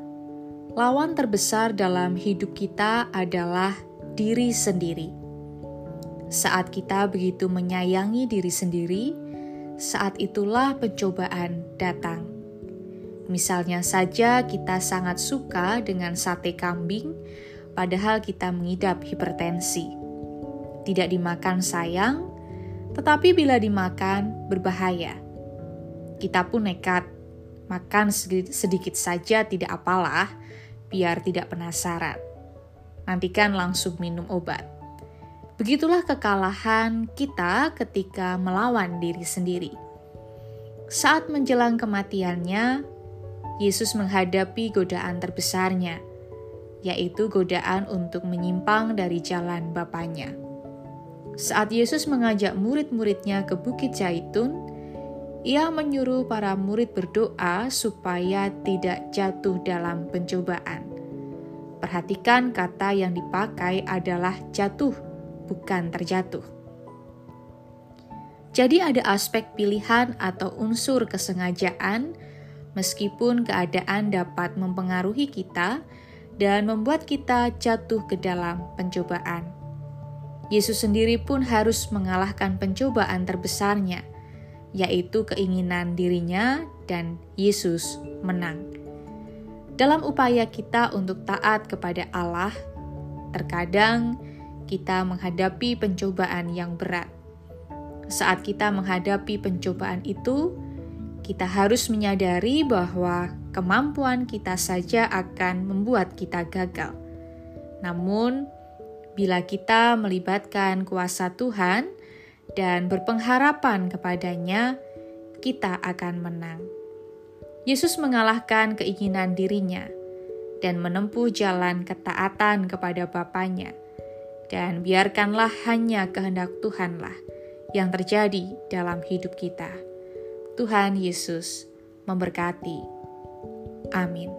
lawan terbesar dalam hidup kita adalah diri sendiri. Saat kita begitu menyayangi diri sendiri, saat itulah pencobaan datang. Misalnya saja kita sangat suka dengan sate kambing, padahal kita mengidap hipertensi. Tidak dimakan sayang, tetapi bila dimakan berbahaya. Kita pun nekat, makan sedikit saja tidak apalah, biar tidak penasaran. Nantikan langsung minum obat. Begitulah kekalahan kita ketika melawan diri sendiri. Saat menjelang kematiannya, Yesus menghadapi godaan terbesarnya, yaitu godaan untuk menyimpang dari jalan Bapaknya. Saat Yesus mengajak murid-muridnya ke Bukit Zaitun, ia menyuruh para murid berdoa supaya tidak jatuh dalam pencobaan. Perhatikan kata yang dipakai adalah jatuh, bukan terjatuh. Jadi, ada aspek pilihan atau unsur kesengajaan meskipun keadaan dapat mempengaruhi kita dan membuat kita jatuh ke dalam pencobaan. Yesus sendiri pun harus mengalahkan pencobaan terbesarnya, yaitu keinginan dirinya, dan Yesus menang. Dalam upaya kita untuk taat kepada Allah, terkadang kita menghadapi pencobaan yang berat. Saat kita menghadapi pencobaan itu, kita harus menyadari bahwa kemampuan kita saja akan membuat kita gagal. Namun, bila kita melibatkan kuasa Tuhan dan berpengharapan kepadanya, kita akan menang. Yesus mengalahkan keinginan dirinya dan menempuh jalan ketaatan kepada Bapaknya. Dan biarkanlah hanya kehendak Tuhanlah yang terjadi dalam hidup kita. Tuhan Yesus memberkati. Amin.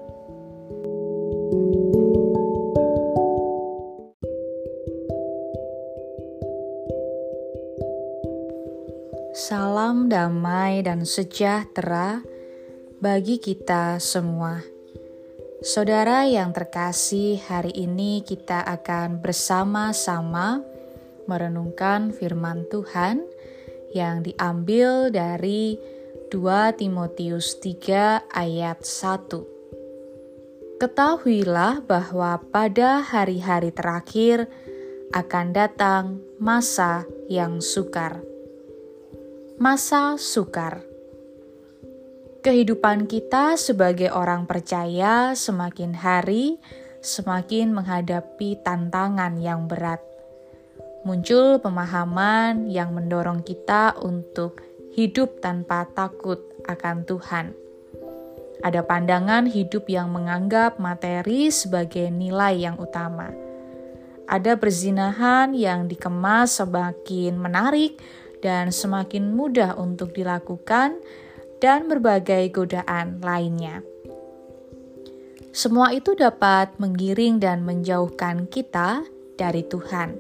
Salam damai dan sejahtera bagi kita semua. Saudara yang terkasih, hari ini kita akan bersama-sama merenungkan firman Tuhan yang diambil dari 2 Timotius 3 ayat 1. Ketahuilah bahwa pada hari-hari terakhir akan datang masa yang sukar. Masa sukar. Kehidupan kita sebagai orang percaya semakin hari semakin menghadapi tantangan yang berat. Muncul pemahaman yang mendorong kita untuk hidup tanpa takut akan Tuhan. Ada pandangan hidup yang menganggap materi sebagai nilai yang utama. Ada perzinahan yang dikemas semakin menarik dan semakin mudah untuk dilakukan, dan berbagai godaan lainnya. Semua itu dapat menggiring dan menjauhkan kita dari Tuhan.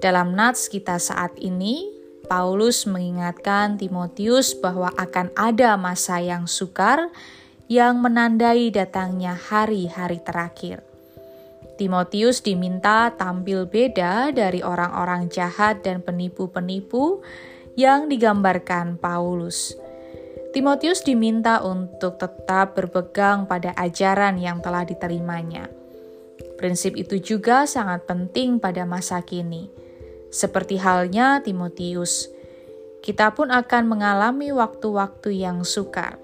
Dalam nats kita saat ini, Paulus mengingatkan Timotius bahwa akan ada masa yang sukar yang menandai datangnya hari-hari terakhir. Timotius diminta tampil beda dari orang-orang jahat dan penipu-penipu yang digambarkan Paulus. Timotius diminta untuk tetap berpegang pada ajaran yang telah diterimanya. Prinsip itu juga sangat penting pada masa kini seperti halnya Timotius, kita pun akan mengalami waktu-waktu yang sukar.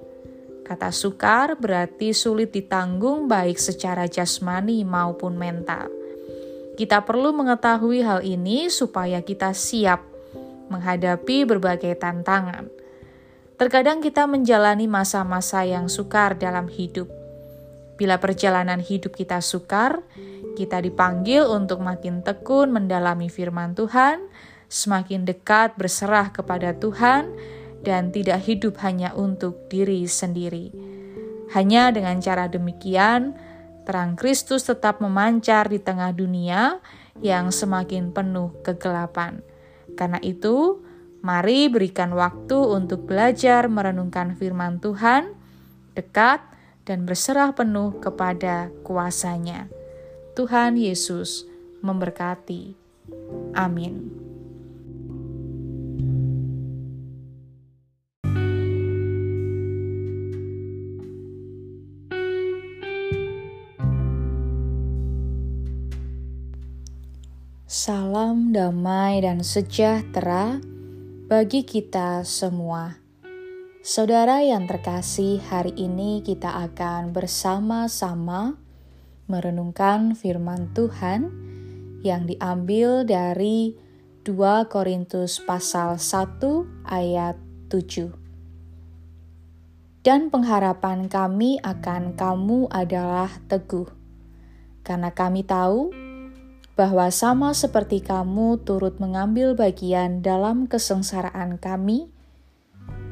Kata sukar berarti sulit ditanggung baik secara jasmani maupun mental. Kita perlu mengetahui hal ini supaya kita siap menghadapi berbagai tantangan. Terkadang kita menjalani masa-masa yang sukar dalam hidup. Bila perjalanan hidup kita sukar, kita dipanggil untuk makin tekun mendalami firman Tuhan, semakin dekat berserah kepada Tuhan, dan tidak hidup hanya untuk diri sendiri. Hanya dengan cara demikian, terang Kristus tetap memancar di tengah dunia yang semakin penuh kegelapan. Karena itu, mari berikan waktu untuk belajar merenungkan firman Tuhan, dekat, dan berserah penuh kepada kuasanya. Tuhan Yesus memberkati. Amin. Salam damai dan sejahtera bagi kita semua. Saudara yang terkasih, hari ini kita akan bersama-sama merenungkan firman Tuhan yang diambil dari 2 Korintus pasal 1 ayat 7. Dan pengharapan kami akan kamu adalah teguh, karena kami tahu bahwa sama seperti kamu turut mengambil bagian dalam kesengsaraan kami,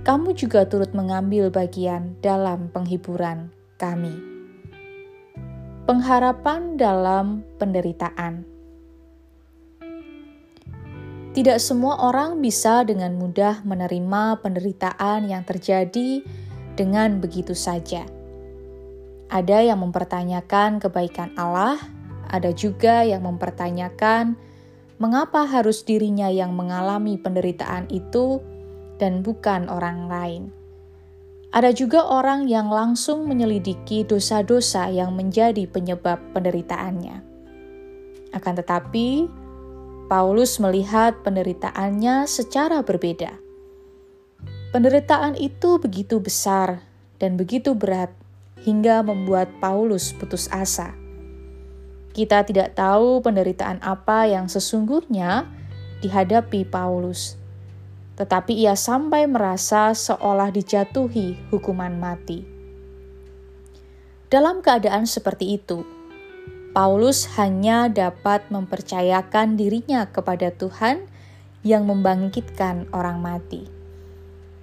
kamu juga turut mengambil bagian dalam penghiburan kami. Pengharapan dalam penderitaan. Tidak semua orang bisa dengan mudah menerima penderitaan yang terjadi dengan begitu saja. Ada yang mempertanyakan kebaikan Allah, ada juga yang mempertanyakan mengapa harus dirinya yang mengalami penderitaan itu dan bukan orang lain. Ada juga orang yang langsung menyelidiki dosa-dosa yang menjadi penyebab penderitaannya. Akan tetapi, Paulus melihat penderitaannya secara berbeda. Penderitaan itu begitu besar dan begitu berat hingga membuat Paulus putus asa. Kita tidak tahu penderitaan apa yang sesungguhnya dihadapi Paulus tetapi ia sampai merasa seolah dijatuhi hukuman mati. Dalam keadaan seperti itu, Paulus hanya dapat mempercayakan dirinya kepada Tuhan yang membangkitkan orang mati.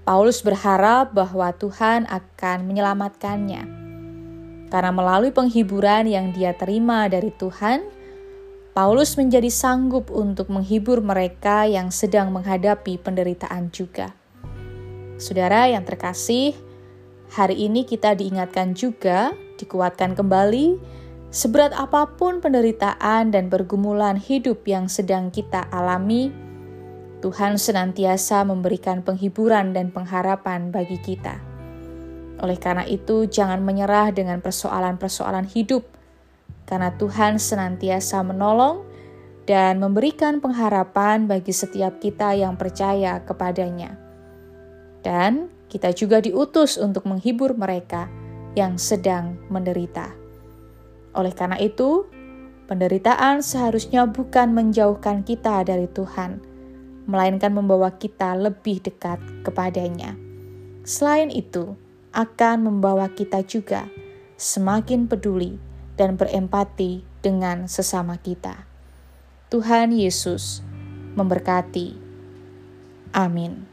Paulus berharap bahwa Tuhan akan menyelamatkannya, karena melalui penghiburan yang dia terima dari Tuhan Paulus menjadi sanggup untuk menghibur mereka yang sedang menghadapi penderitaan juga. Saudara yang terkasih, hari ini kita diingatkan juga, dikuatkan kembali, seberat apa pun penderitaan dan pergumulan hidup yang sedang kita alami, Tuhan senantiasa memberikan penghiburan dan pengharapan bagi kita. Oleh karena itu, jangan menyerah dengan persoalan-persoalan hidup karena Tuhan senantiasa menolong dan memberikan pengharapan bagi setiap kita yang percaya kepadanya. Dan kita juga diutus untuk menghibur mereka yang sedang menderita. Oleh karena itu, penderitaan seharusnya bukan menjauhkan kita dari Tuhan, melainkan membawa kita lebih dekat kepadanya. Selain itu, akan membawa kita juga semakin peduli dan berempati dengan sesama kita. Tuhan Yesus memberkati. Amin.